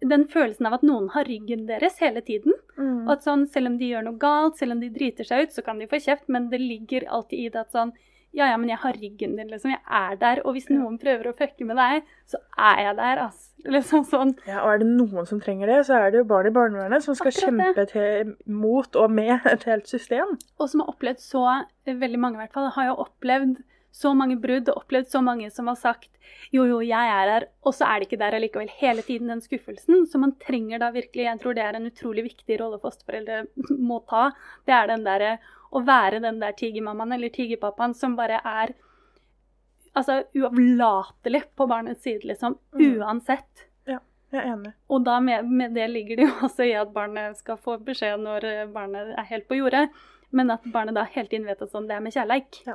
Den følelsen av at noen har ryggen deres hele tiden. Mm. Og at sånn, selv om de gjør noe galt, selv om de driter seg ut, så kan de få kjeft, men det ligger alltid i det at sånn Ja, ja, men jeg har ryggen din, liksom. Jeg er der. Og hvis noen prøver å fucke med deg, så er jeg der, ass. Liksom sånn. Ja, og er det noen som trenger det, så er det jo barn i barnevernet som skal Akkurat kjempe til, mot og med et helt system. Og som har opplevd så Veldig mange, i hvert fall, har jo opplevd så mange brudd og opplevd så mange som har sagt jo, jo, jeg er her, og så er de ikke der allikevel. Hele tiden den skuffelsen. Så man trenger da virkelig Jeg tror det er en utrolig viktig rolle fosterforeldre må ta. Det er den derre å være den der tigermammaen eller tigerpappaen som bare er altså uavlatelig på barnets side, liksom. Mm. Uansett. Jeg er enig. Og da med, med det ligger det jo også i at barnet skal få beskjed når eh, barnet er helt på jordet, men at barnet da hele tiden vet at sånn, det er med kjærleik. Ja.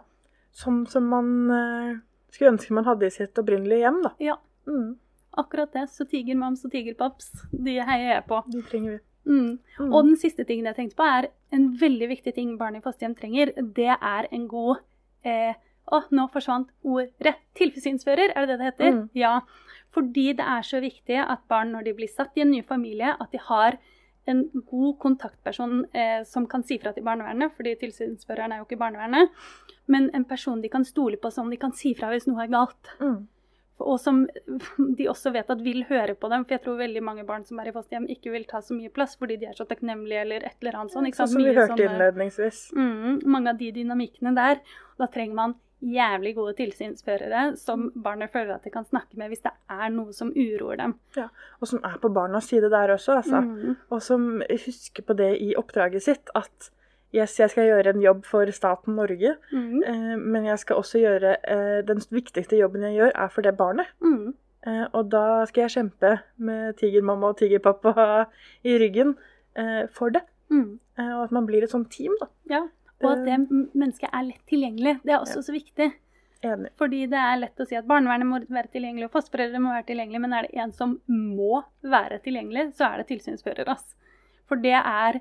som man eh, skulle ønske man hadde i sitt opprinnelige hjem, da. Ja, Mm. akkurat det. Så tigermams og tigerpaps, de heier jeg på. De trenger vi. Mm. Mm. Og den siste tingen jeg tenkte på, er en veldig viktig ting barn i fosterhjem trenger. Det er en god eh, Å, nå forsvant ordet. Tilsynsfører, er det det det heter? Mm. Ja. Fordi det er så viktig at barn, når de blir satt i en ny familie, at de har en god kontaktperson eh, som kan si fra til barnevernet, fordi tilsynsføreren er jo ikke barnevernet, men en person de kan stole på, som de kan si fra hvis noe er galt. Mm. Og som de også vet at vil høre på dem. For jeg tror veldig mange barn som er i fosterhjem, ikke vil ta så mye plass fordi de er så takknemlige eller et eller annet sånt. ikke Sånn sant? som vi hørte sånne- innledningsvis. Mm, mange av de dynamikkene der. Da trenger man jævlig gode tilsynsførere som barnet føler at de kan snakke med hvis det er noe som uroer dem. Og som er på barnas side der også, altså. Mm, Og som husker på det i oppdraget sitt, at yes, jeg skal gjøre en jobb for staten Norge, Mm. eh, men jeg skal også gjøre eh, Den viktigste jobben jeg gjør, er for det barnet. Mm. Eh, og da skal jeg kjempe med tigermamma og tigerpappa i ryggen eh, for det. Mm. Eh, og at man blir et sånt team, da. Ja. Og at det mennesket er lett tilgjengelig. Det er også Ja. så viktig. Enig. Fordi det er lett å si at barnevernet må være tilgjengelig, og fosterforeldre må være tilgjengelig, men er det en som må være tilgjengelig, så er det tilsynsfører. Altså. For det er,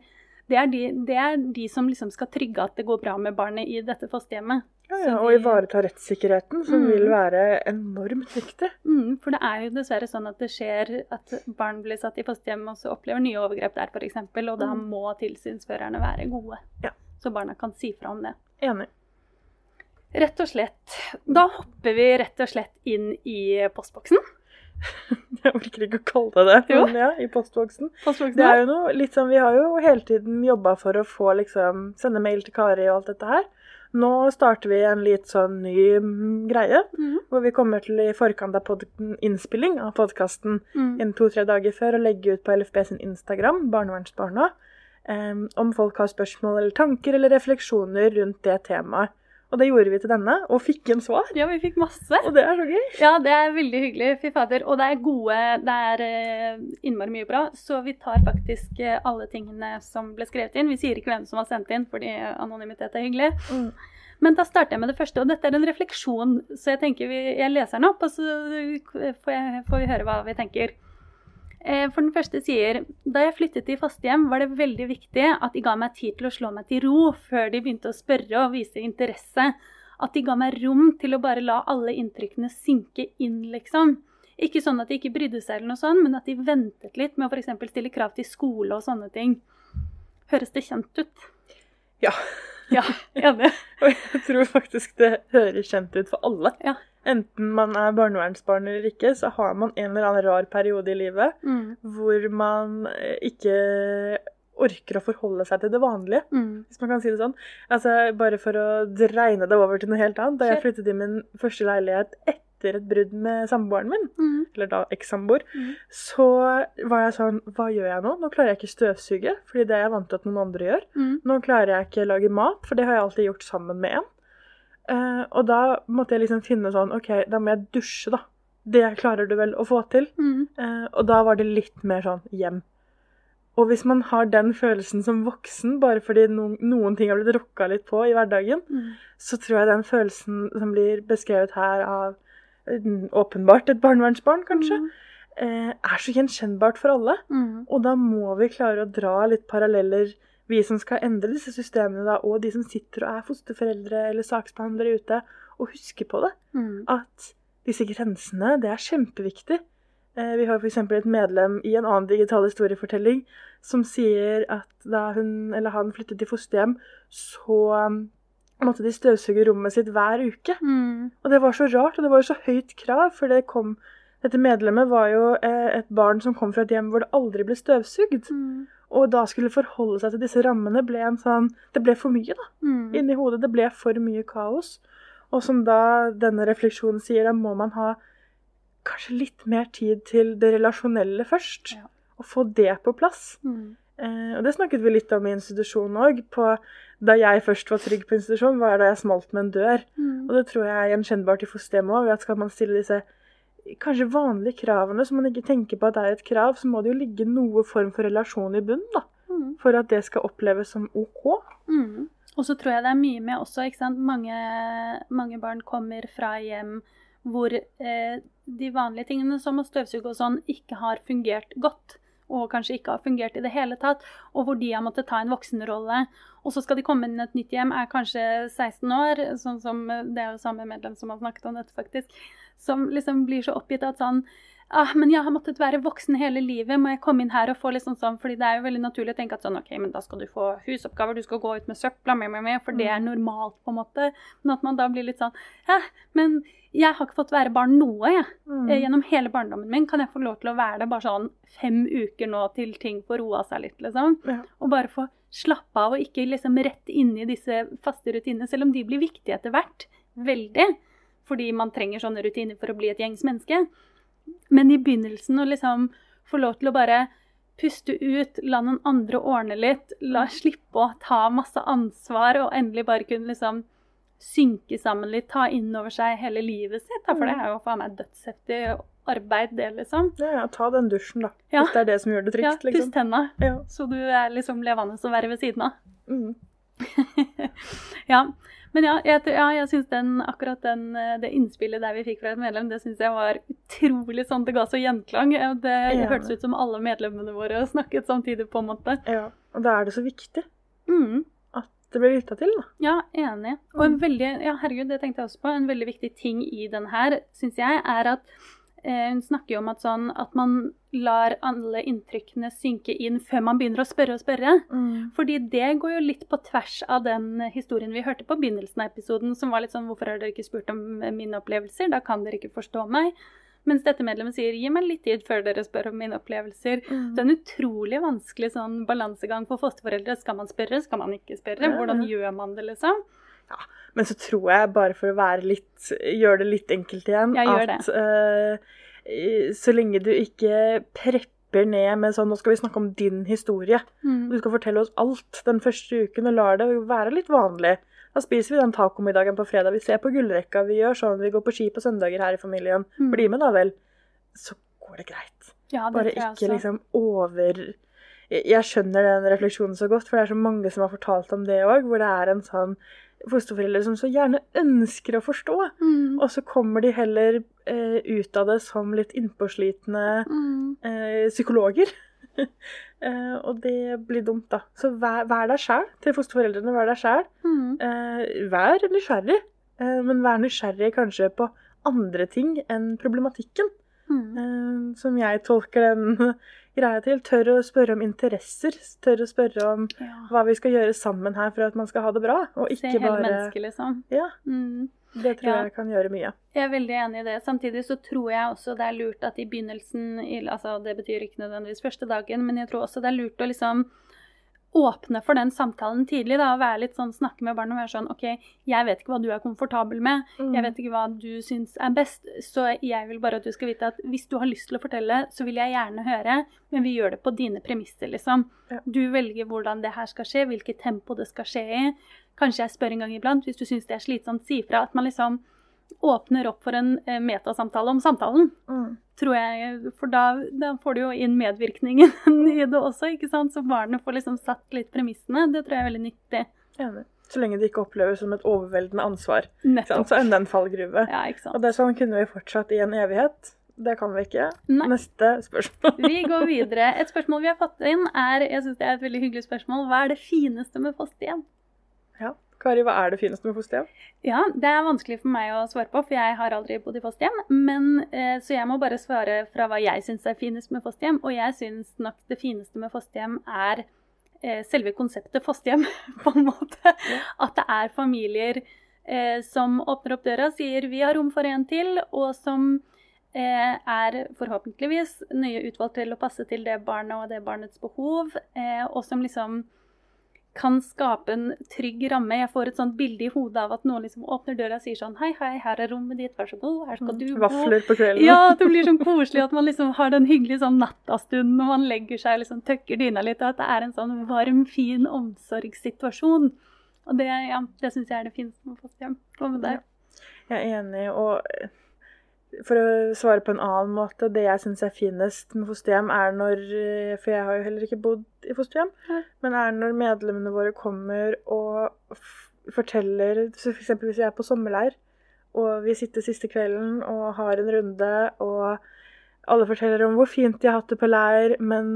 det er, de, det er de som liksom skal trygge at det går bra med barnet i dette fosterhjemmet. Ja, ja, og ivareta rettssikkerheten, som Mm. vil være enormt viktig. Mm, for det er jo dessverre sånn at det skjer at barn blir satt i fosterhjem og så opplever nye overgrep der f.eks., og da Mm. må tilsynsførerne være gode. Ja. Så barna kan si fra om det. Enig. Rett og slett. Da hopper vi rett og slett inn i postboksen. Jeg orker ikke å kalle det det, men ja, i postboksen. postvoksen Det er jo noe litt sånn, Vi har jo hele tiden jobba for å få liksom sende mail til Kari og alt dette her. Nå starter vi en litt sånn ny mm, greie, Mhm. hvor vi kommer til i forkant av innspilling av podkasten Mm. to-tre dager før å legge ut på LFB sin Instagram, Barnevernsbarna, um, om folk har spørsmål eller tanker eller refleksjoner rundt det temaet. Og det gjorde vi til denne, og fikk en svar. Ja, vi fikk masse. Og det er så gøy. Ja, det er veldig hyggelig. Fy fader. Og det er gode Det er eh, innmari mye bra. Så vi tar faktisk eh, alle tingene som ble skrevet inn. Vi sier ikke hvem som har sendt inn, fordi anonymitet er hyggelig. Mm. Men da starter jeg med det første, og dette er en refleksjon. Så jeg tenker vi, jeg leser den opp, og så får, jeg, får vi høre hva vi tenker. Eh, For den første sier Da jeg flyttet til fosterhjem, var det veldig viktig at de ga meg tid til å slå meg til ro før de begynte å spørre og vise interesse. At de ga meg rom til å bare la alle inntrykkene synke inn, liksom. Ikke sånn at de ikke brydde seg, eller noe sånt, men at de ventet litt med å f.eks. stille krav til skole og sånne ting. Høres det kjent ut? Ja. Ja, enig. Og jeg tror faktisk det høres kjent ut for alle. Ja. Enten man er barnevernsbarn eller ikke, så har man en eller annen rar periode i livet Mm. hvor man eh, ikke orker å forholde seg til det vanlige, Mm. hvis man kan si det sånn. Altså, Bare for å dreine det over til noe helt annet. Da jeg flyttet i min første leilighet etter et brudd med samboeren min, Mm. eller da ekssamboer, Mm. så var jeg sånn Hva gjør jeg nå? Nå klarer jeg ikke støvsuge, fordi det er jeg vant til at noen andre gjør. Mm. Nå klarer jeg ikke lage mat, for det har jeg alltid gjort sammen med en. Eh, og da måtte jeg liksom finne sånn OK, da må jeg dusje, da. Det klarer du vel å få til? Mm. Eh, og da var det litt mer sånn hjem. Og hvis man har den følelsen som voksen, bare fordi noen, noen ting har blitt rokka litt på i hverdagen, Mm. så tror jeg den følelsen som blir beskrevet her av eh, åpenbart et barnevernsbarn, kanskje, eh, er så gjenkjennbart for alle. Mm. Og da må vi klare å dra litt paralleller, vi som skal endre disse systemene, da, og de som sitter og er fosterforeldre eller saksbehandlere ute, og huske på det. Mm. At disse grensene, det er kjempeviktig. Eh, Vi har f.eks. et medlem i en annen digital historiefortelling som sier at da hun eller han flyttet til fosterhjem, så um, måtte de støvsuge rommet sitt hver uke. Mm. Og det var så rart, og det var jo så høyt krav, for det kom Dette medlemmet var jo eh, et barn som kom fra et hjem hvor det aldri ble støvsugd. Mm. Og da skulle forholde seg til disse rammene ble en sånn Det ble for mye, da. Mm. Inni hodet. Det ble for mye kaos. Og som da denne refleksjonen sier, da må man ha kanskje litt mer tid til det relasjonelle først. Ja. Og få det på plass. Mm. Eh, og det snakket vi litt om i institusjonen òg. Da jeg først var trygg på institusjon, var da jeg smalt med en dør. Mm. Og det tror jeg er gjenkjennbart i fosterhjemmet òg. Skal man stille disse kanskje vanlige kravene som man ikke tenker på at det er et krav, så må det jo ligge noe form for relasjon i bunnen, da. Mm. For at det skal oppleves som OK. Mm. Og så tror jeg det er mye med også, ikke sant. Mange, mange barn kommer fra hjem hvor eh, de vanlige tingene som å støvsuge og sånn ikke har fungert godt. Og kanskje ikke har fungert i det hele tatt. Og hvor de har måttet ta en voksenrolle. Og så skal de komme inn i et nytt hjem, er kanskje 16 år. sånn som, Det er jo samme medlem som har snakket om dette, faktisk. Som liksom blir så oppgitt at sånn ah, men jeg har måttet være voksen hele livet, må jeg komme inn her og få litt sånn, sånn? fordi det er jo veldig naturlig å tenke at sånn, ok, men da skal du få husoppgaver, du skal gå ut med søpla, med, med, med, for det er normalt på en måte. Men at man da blir litt sånn, ja, men jeg har ikke fått være barn noe, jeg. Mm. Eh, Gjennom hele barndommen min kan jeg få lov til å være det bare sånn fem uker nå til ting får roa seg litt, liksom. Ja. Og bare få slappe av og ikke liksom rett inn i disse faste rutinene, selv om de blir viktige etter hvert. Veldig. Fordi man trenger sånne rutiner for å bli et gjengs menneske. Men i begynnelsen å liksom få lov til å bare puste ut, la noen andre ordne litt, la slippe å ta masse ansvar og endelig bare kunne liksom synke sammen litt, ta inn over seg hele livet sitt. For det er jo faen meg dødsheftig arbeid, det, liksom. Ja, ja, ta den dusjen, da. Ja. Hvis det er det som gjør det trygt, Ja, liksom. tenna, Ja. så du er liksom levende å være ved siden av. Mm. ja. Men ja, jeg, ja, jeg syns akkurat den, eh, det innspillet der vi fikk fra et medlem, det syns jeg var utrolig sånn Det ga så gjenklang. Det ja. hørtes ut som alle medlemmene våre snakket samtidig, på en måte. ja. Og da er det så viktig Mm. at det blir lytta til, da. Ja, enig. Og en veldig, ja herregud, det tenkte jeg også på, en veldig viktig ting i den her, syns jeg, er at hun snakker jo om at sånn at man lar alle inntrykkene synke inn før man begynner å spørre og spørre. Fordi det går jo litt på tvers av den historien vi hørte på begynnelsen av episoden, som var litt sånn 'Hvorfor har dere ikke spurt om mine opplevelser? Da kan dere ikke forstå meg.' Mens dette medlemmet sier 'Gi meg litt tid før dere spør om mine opplevelser'. Mm. Det er en utrolig vanskelig sånn balansegang for fosterforeldre. Skal man spørre, skal man ikke spørre? Hvordan gjør man det, liksom? Men så tror jeg, bare for å litt, gjøre det litt enkelt igjen, at uh, så lenge du ikke prepper ned med sånn Nå skal vi snakke om din historie. Mm. Du skal fortelle oss alt den første uken, og lar det være litt vanlig. Da spiser vi den tacomiddagen på fredag, vi ser på gullrekka, vi gjør sånn, vi går på ski på søndager her i familien. Mm. Bli med, da vel. Så går det greit. Ja, det Bare ikke også. liksom over jeg skjønner den refleksjonen så godt, for det er så mange som har fortalt om det òg, hvor det er en sånn fosterforeldre som så gjerne ønsker å forstå, Mm. og så kommer de heller eh, ut av det som litt innpåslitne Mm. eh, psykologer. eh, og det blir dumt, da. Så vær, vær deg sjæl til fosterforeldrene. Vær deg sjæl. Mm. Eh, vær nysgjerrig, eh, men vær nysgjerrig kanskje på andre ting enn problematikken. Mm. Eh, som jeg tolker den greia til. Tør å spørre om interesser. Tør å spørre om Ja. hva vi skal gjøre sammen her for at man skal ha det bra. Og Se hele bare mennesket, liksom. Ja, Mm. det tror Ja. jeg kan gjøre mye. Jeg er veldig enig i det. Samtidig så tror jeg også det er lurt at i begynnelsen altså Det betyr ikke nødvendigvis første dagen, men jeg tror også det er lurt å liksom åpne for den samtalen tidlig. da, og Være litt sånn, snakke med barnet og være sånn OK, jeg vet ikke hva du er komfortabel med. Mm. Jeg vet ikke hva du syns er best, så jeg vil bare at du skal vite at hvis du har lyst til å fortelle, så vil jeg gjerne høre, men vi gjør det på dine premisser, liksom. Ja. Du velger hvordan det her skal skje, hvilket tempo det skal skje i. Kanskje jeg spør en gang iblant, hvis du syns det er slitsomt, si ifra. At man liksom åpner opp for en eh, metasamtale om samtalen, Mm. tror jeg. For da, da får du jo inn medvirkningen i det også, ikke sant. Så barnet får liksom satt litt premissene. Det tror jeg er veldig nyttig. Enig. Så lenge det ikke oppleves som et overveldende ansvar. Sant? Nettopp. Så enda en fallgruve. Ja, ikke Og det er sånn kunne vi fortsatt i en evighet. Det kan vi ikke. Nei. Neste spørsmål. Vi går videre. Et spørsmål vi har fått inn, er jeg synes det er et veldig hyggelig spørsmål. Hva er det fineste med fosterhjem? Ja. Kari, hva er det fineste med fosterhjem? Ja, det er vanskelig for meg å svare på, for jeg har aldri bodd i fosterhjem. Men, eh, så jeg må bare svare fra hva jeg syns er finest med fosterhjem. Og jeg syns nok det fineste med fosterhjem er eh, selve konseptet fosterhjem, på en måte. At det er familier eh, som åpner opp døra og sier 'vi har rom for en til', og som er forhåpentligvis nøye utvalgt til å passe til det barnet og det barnets behov, eh, og som liksom kan skape en trygg ramme. Jeg får et sånt bilde i hodet av at noen liksom åpner døra og sier sånn Hei, hei, her er rommet ditt, vær så god, her skal du bo. Vafler på kvelden. Ja, det blir sånn koselig at man liksom har den hyggelige sånn nattastunden når man legger seg og liksom tøkker dyna litt, og at det er en sånn varm, fin omsorgssituasjon. Og det, ja, det syns jeg er det fineste med fosterhjem. Hva med deg? Jeg er enig, og for å svare på en annen måte, det jeg syns er finest med fosterhjem, er når eh, For jeg har jo heller ikke bodd i fosterhjem, mm. men er når medlemmene våre kommer og forteller så For eksempel hvis jeg er på sommerleir, og vi sitter siste kvelden og har en runde, og alle forteller om hvor fint de har hatt det på leir, men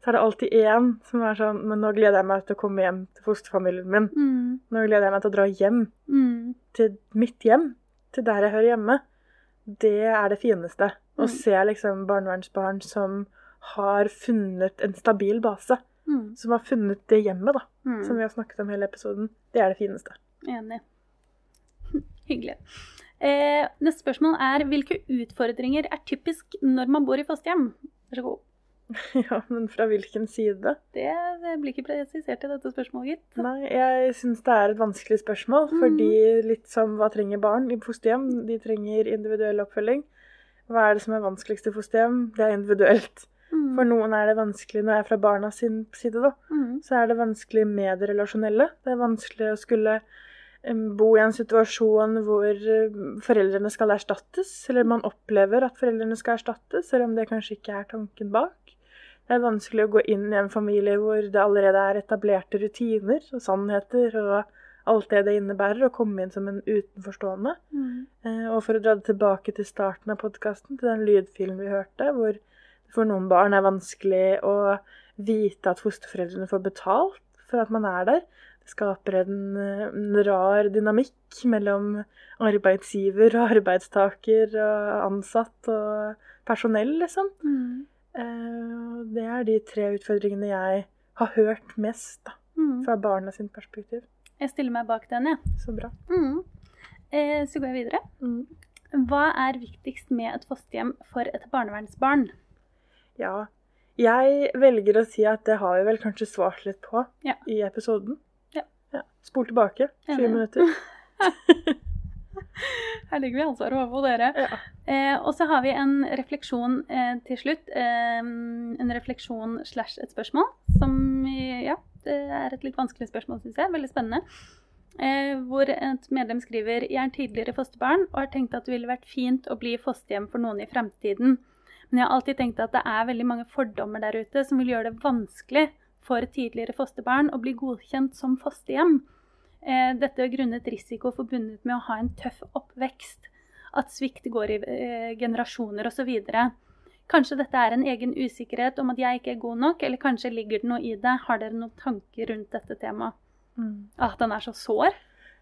så er det alltid én som er sånn Men nå gleder jeg meg til å komme hjem til fosterfamilien min. Mm, Nå gleder jeg meg til å dra hjem mm, til mitt hjem, til der jeg hører hjemme, det er det fineste. Å Mm. se liksom barnevernsbarn som har funnet en stabil base. mm, Som har funnet det hjemmet, da, mm. som vi har snakket om hele episoden. Det er det fineste. Enig. Hyggelig. Eh, neste spørsmål er hvilke utfordringer er typisk når man bor i fosterhjem? Vær så god. ja, men fra hvilken side? Det, det blir ikke presisert i dette spørsmålet, gitt. Nei, jeg syns det er et vanskelig spørsmål. Mm. Fordi litt som hva trenger barn i fosterhjem? De trenger individuell oppfølging. Hva er det som er vanskeligst i fosterhjem? Det er individuelt. Mm. For noen er det vanskelig, når jeg er fra barna sin side, da, Mm. så er det vanskelig med det relasjonelle. Det er vanskelig å skulle bo i en situasjon hvor foreldrene skal erstattes, eller man opplever at foreldrene skal erstattes, selv om det kanskje ikke er tanken bak. Det er vanskelig å gå inn i en familie hvor det allerede er etablerte rutiner og sannheter og alt det det innebærer, å komme inn som en utenforstående. Mm. Eh, Og for å dra det tilbake til starten av podkasten, til den lydfilen vi hørte, hvor det for noen barn er vanskelig å vite at fosterforeldrene får betalt for at man er der. Det skaper en, en rar dynamikk mellom arbeidsgiver og arbeidstaker og ansatt og personell, liksom. Mm. Eh, Det er de tre utfordringene jeg har hørt mest da, Mm. fra barna sin perspektiv. Jeg stiller meg bak den, jeg. Så bra. Mm. Eh, så går jeg videre. Mm. Hva er viktigst med et fosterhjem for et barnevernsbarn? Ja. Jeg velger å si at det har vi vel kanskje svart litt på Ja. i episoden. Ja. Spol tilbake. 20 Enig. minutter. Her ligger vi ansvaret over på dere. Ja. Eh, og så har vi en refleksjon eh, til slutt. Eh, en refleksjon slash et spørsmål som Ja, det er et litt vanskelig spørsmål, syns jeg. Veldig spennende. Eh, hvor et medlem skriver Jeg er tidligere fosterbarn og har tenkt at det ville vært fint å bli fosterhjem for noen i fremtiden. Men jeg har alltid tenkt at det er veldig mange fordommer der ute som vil gjøre det vanskelig for tidligere fosterbarn å bli godkjent som fosterhjem. Eh, dette er grunnet risiko forbundet med å ha en tøff oppvekst. At svikt går i eh, generasjoner osv. Kanskje dette er en egen usikkerhet om at jeg ikke er god nok, eller kanskje ligger det noe i det. Har dere noen tanker rundt dette temaet? Mm. At den er så sår.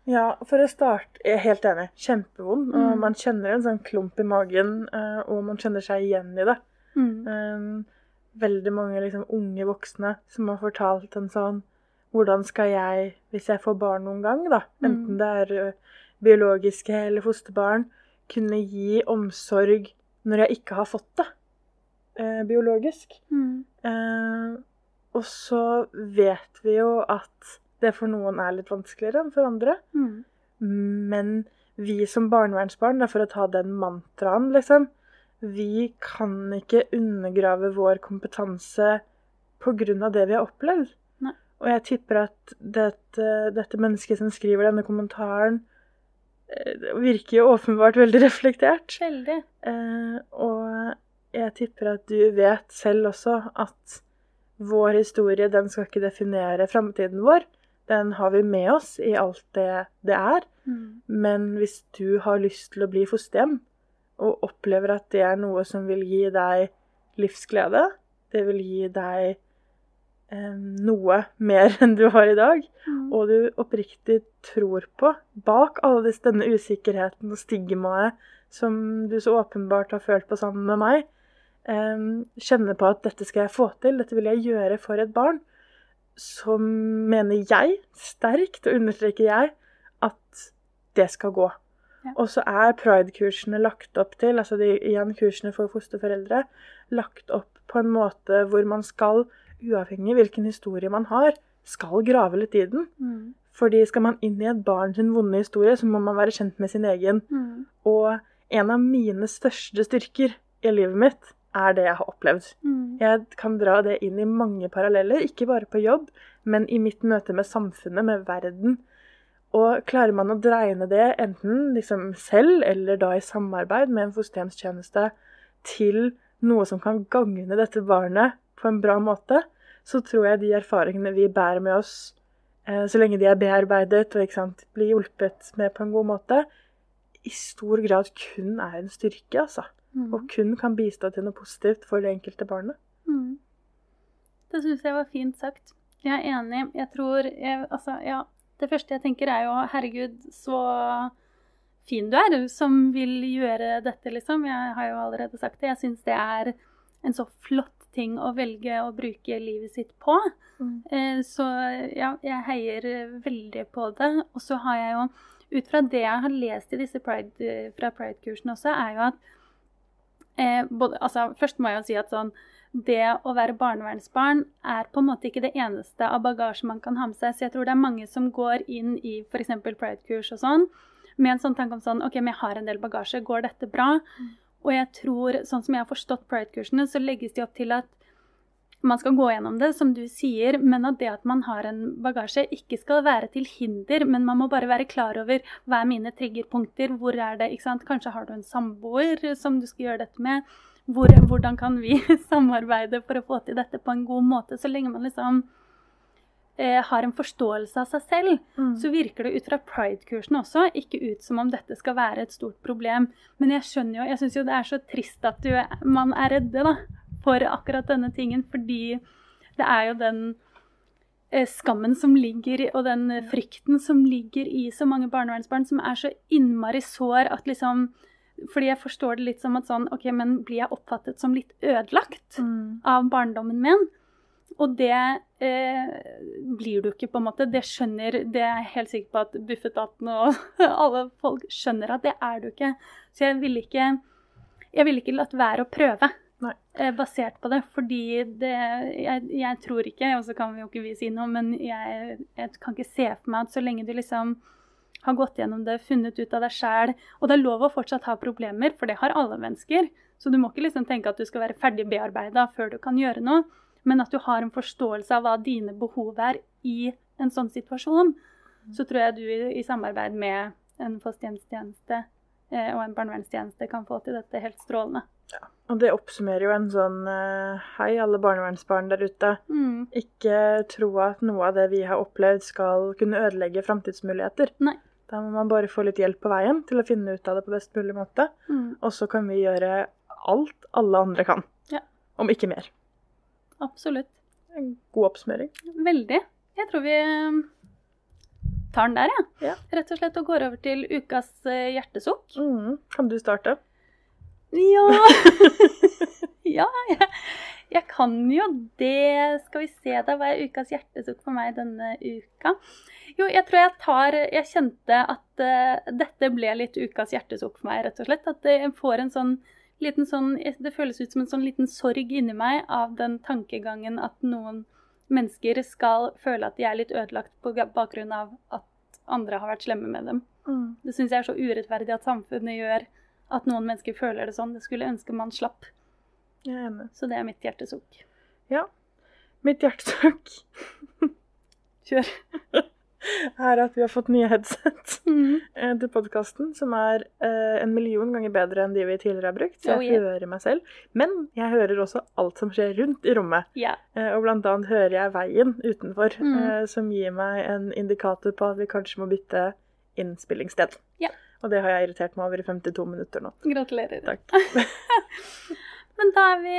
ja, for å starte Jeg er helt enig. Kjempevond. Og Mm. man kjenner en sånn klump i magen, eh, og man kjenner seg igjen i det. Mm. Veldig mange liksom, unge voksne som har fortalt en sånn Hvordan skal jeg, hvis jeg får barn noen gang, da, Mm. enten det er biologiske eller fosterbarn, kunne gi omsorg når jeg ikke har fått det eh, biologisk? Mm. Eh, og så vet vi jo at det for noen er litt vanskeligere enn for andre. Mm. Men vi som barnevernsbarn, da, for å ta den mantraen, liksom Vi kan ikke undergrave vår kompetanse pga. det vi har opplevd. Og jeg tipper at dette, dette mennesket som skriver denne kommentaren, eh, virker jo åpenbart veldig reflektert. Veldig. Eh, og jeg tipper at du vet selv også at vår historie, den skal ikke definere framtiden vår. Den har vi med oss i alt det det er. Mm. Men hvis du har lyst til å bli fosterhjem, og opplever at det er noe som vil gi deg livsglede, det vil gi deg eh, noe mer enn du har i dag, Mm. og du oppriktig tror på, bak alle denne usikkerheten og stigmaet som du så åpenbart har følt på sammen med meg, eh, kjenner på at dette skal jeg få til, dette vil jeg gjøre for et barn, så mener jeg, sterkt, og understreker jeg, at det skal gå. Ja. Og så er pride-kursene lagt opp til, altså de, igjen kursene for fosterforeldre, lagt opp på en måte hvor man skal, uavhengig hvilken historie man har, skal grave litt i den. Mm. Fordi skal man inn i et barn sin vonde historie, så må man være kjent med sin egen. Mm. Og en av mine største styrker i livet mitt er det jeg har opplevd. Mm. Jeg kan dra det inn i mange paralleller, ikke bare på jobb, men i mitt møte med samfunnet, med verden. Og klarer man å dreine det enten liksom selv eller da i samarbeid med en fosterhjemstjeneste til noe som kan gagne dette barnet på en bra måte, så tror jeg de erfaringene vi bærer med oss, eh, så lenge de er bearbeidet og sant, blir hjulpet med på en god måte, i stor grad kun er en styrke, altså. Mm. Og kun kan bistå til noe positivt for det enkelte barnet. Mm. Det syns jeg var fint sagt. Jeg er enig. Jeg tror jeg, Altså, ja. Det første jeg tenker, er jo herregud, så fin du er som vil gjøre dette, liksom. Jeg har jo allerede sagt det. Jeg syns det er en så flott ting å velge å bruke livet sitt på. Mm. Så ja, jeg heier veldig på det. Og så har jeg jo, ut fra det jeg har lest i disse pride, fra Pride-kursene også, er jo at eh, både, altså, Først må jeg jo si at sånn det å være barnevernsbarn er på en måte ikke det eneste av bagasje man kan ha med seg. Så jeg tror det er mange som går inn i f.eks. pride-kurs og sånn med en sånn tanke om sånn OK, men jeg har en del bagasje, går dette bra? Og jeg tror, sånn som jeg har forstått Pride-kursene, så legges de opp til at man skal gå gjennom det, som du sier, men at det at man har en bagasje, ikke skal være til hinder. Men man må bare være klar over hva er mine triggerpunkter, hvor er det ikke sant? Kanskje har du en samboer som du skal gjøre dette med. Hvor, hvordan kan vi samarbeide for å få til dette på en god måte? Så lenge man liksom eh, har en forståelse av seg selv, Mm. så virker det ut fra pride-kursen også ikke ut som om dette skal være et stort problem. Men jeg skjønner jo, jeg syns jo det er så trist at du, man er redde da, for akkurat denne tingen, fordi det er jo den eh, skammen som ligger, og den frykten som ligger i så mange barnevernsbarn, som er så innmari sår at liksom Fordi jeg forstår det litt som at sånn OK, men blir jeg oppfattet som litt ødelagt? Mm. av barndommen min. Og det eh, blir du ikke, på en måte. Det skjønner Det er jeg helt sikker på at Bufetat og alle folk skjønner at det er du ikke. Så jeg ville ikke Jeg ville ikke latt være å prøve. Eh, basert på det, fordi det jeg, jeg tror ikke, og så kan vi jo ikke vi si noe, men jeg, jeg kan ikke se for meg at så lenge du liksom har gått gjennom det, funnet ut av deg sjæl Og det er lov å fortsatt ha problemer, for det har alle mennesker. Så du må ikke liksom tenke at du skal være ferdig bearbeida før du kan gjøre noe, men at du har en forståelse av hva dine behov er i en sånn situasjon. Så tror jeg du i, i samarbeid med en fosterhjemstjeneste eh, og en barnevernstjeneste kan få til dette helt strålende. Ja. Og det oppsummerer jo en sånn eh, Hei, alle barnevernsbarn der ute. Mm. Ikke tro at noe av det vi har opplevd skal kunne ødelegge framtidsmuligheter. Nei. Da må man bare få litt hjelp på veien til å finne ut av det på best mulig måte. Mm. Og så kan vi gjøre alt alle andre kan. Ja. Om ikke mer. Absolutt. En god oppsummering. Veldig. Jeg tror vi eh, tar den der, jeg. Ja. Rett og slett og går over til ukas eh, hjertesukk. Mm. Kan du starte? Ja Ja, jeg, jeg kan jo det. Skal vi se, da. Hva er ukas hjertesukk for meg denne uka? Jo, jeg tror jeg tar Jeg kjente at uh, dette ble litt ukas hjertesukk for meg, rett og slett. At jeg får en sånn sånn Det føles ut som en sånn liten sorg inni meg av den tankegangen at noen mennesker skal føle at de er litt ødelagt på bakgrunn av at andre har vært slemme med dem. Mm. Det syns jeg er så urettferdig at samfunnet gjør at noen mennesker føler det sånn. Det skulle ønske man slapp. Jeg er enig. Så det er mitt hjertesukk. Mitt hjertesukk Kjør. er at vi har fått nye headset Mm. eh, til podkasten, som er eh, en million ganger bedre enn de vi tidligere har brukt. Så Oh, jeg yeah. hører meg selv. Men jeg hører også alt som skjer rundt i rommet. Yeah. Eh, og blant annet hører jeg veien utenfor, Mm. eh, som gir meg en indikator på at vi kanskje må bytte innspillingssted. Yeah. Og det har jeg irritert meg over i 52 minutter nå. Gratulerer. Takk. Men da er vi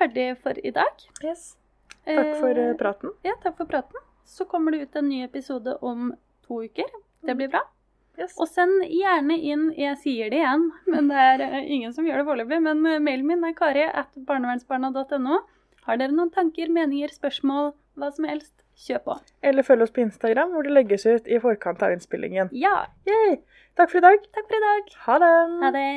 ferdig for i dag. Yes. Takk for eh, Eh, praten. Ja, takk for praten. Så kommer det ut en ny episode om to uker. Det blir bra. Yes. Og send gjerne inn Jeg sier det igjen, men det er eh, ingen som gjør det foreløpig. Men eh, mailen min er kari at barnevernsbarna.no. Har dere noen tanker, meninger, spørsmål, hva som helst, kjør på. Eller følg oss på Instagram, hvor det legges ut i forkant av innspillingen. Ja. Yay! Takk for i dag. Takk for i dag. Ha det! Ha det.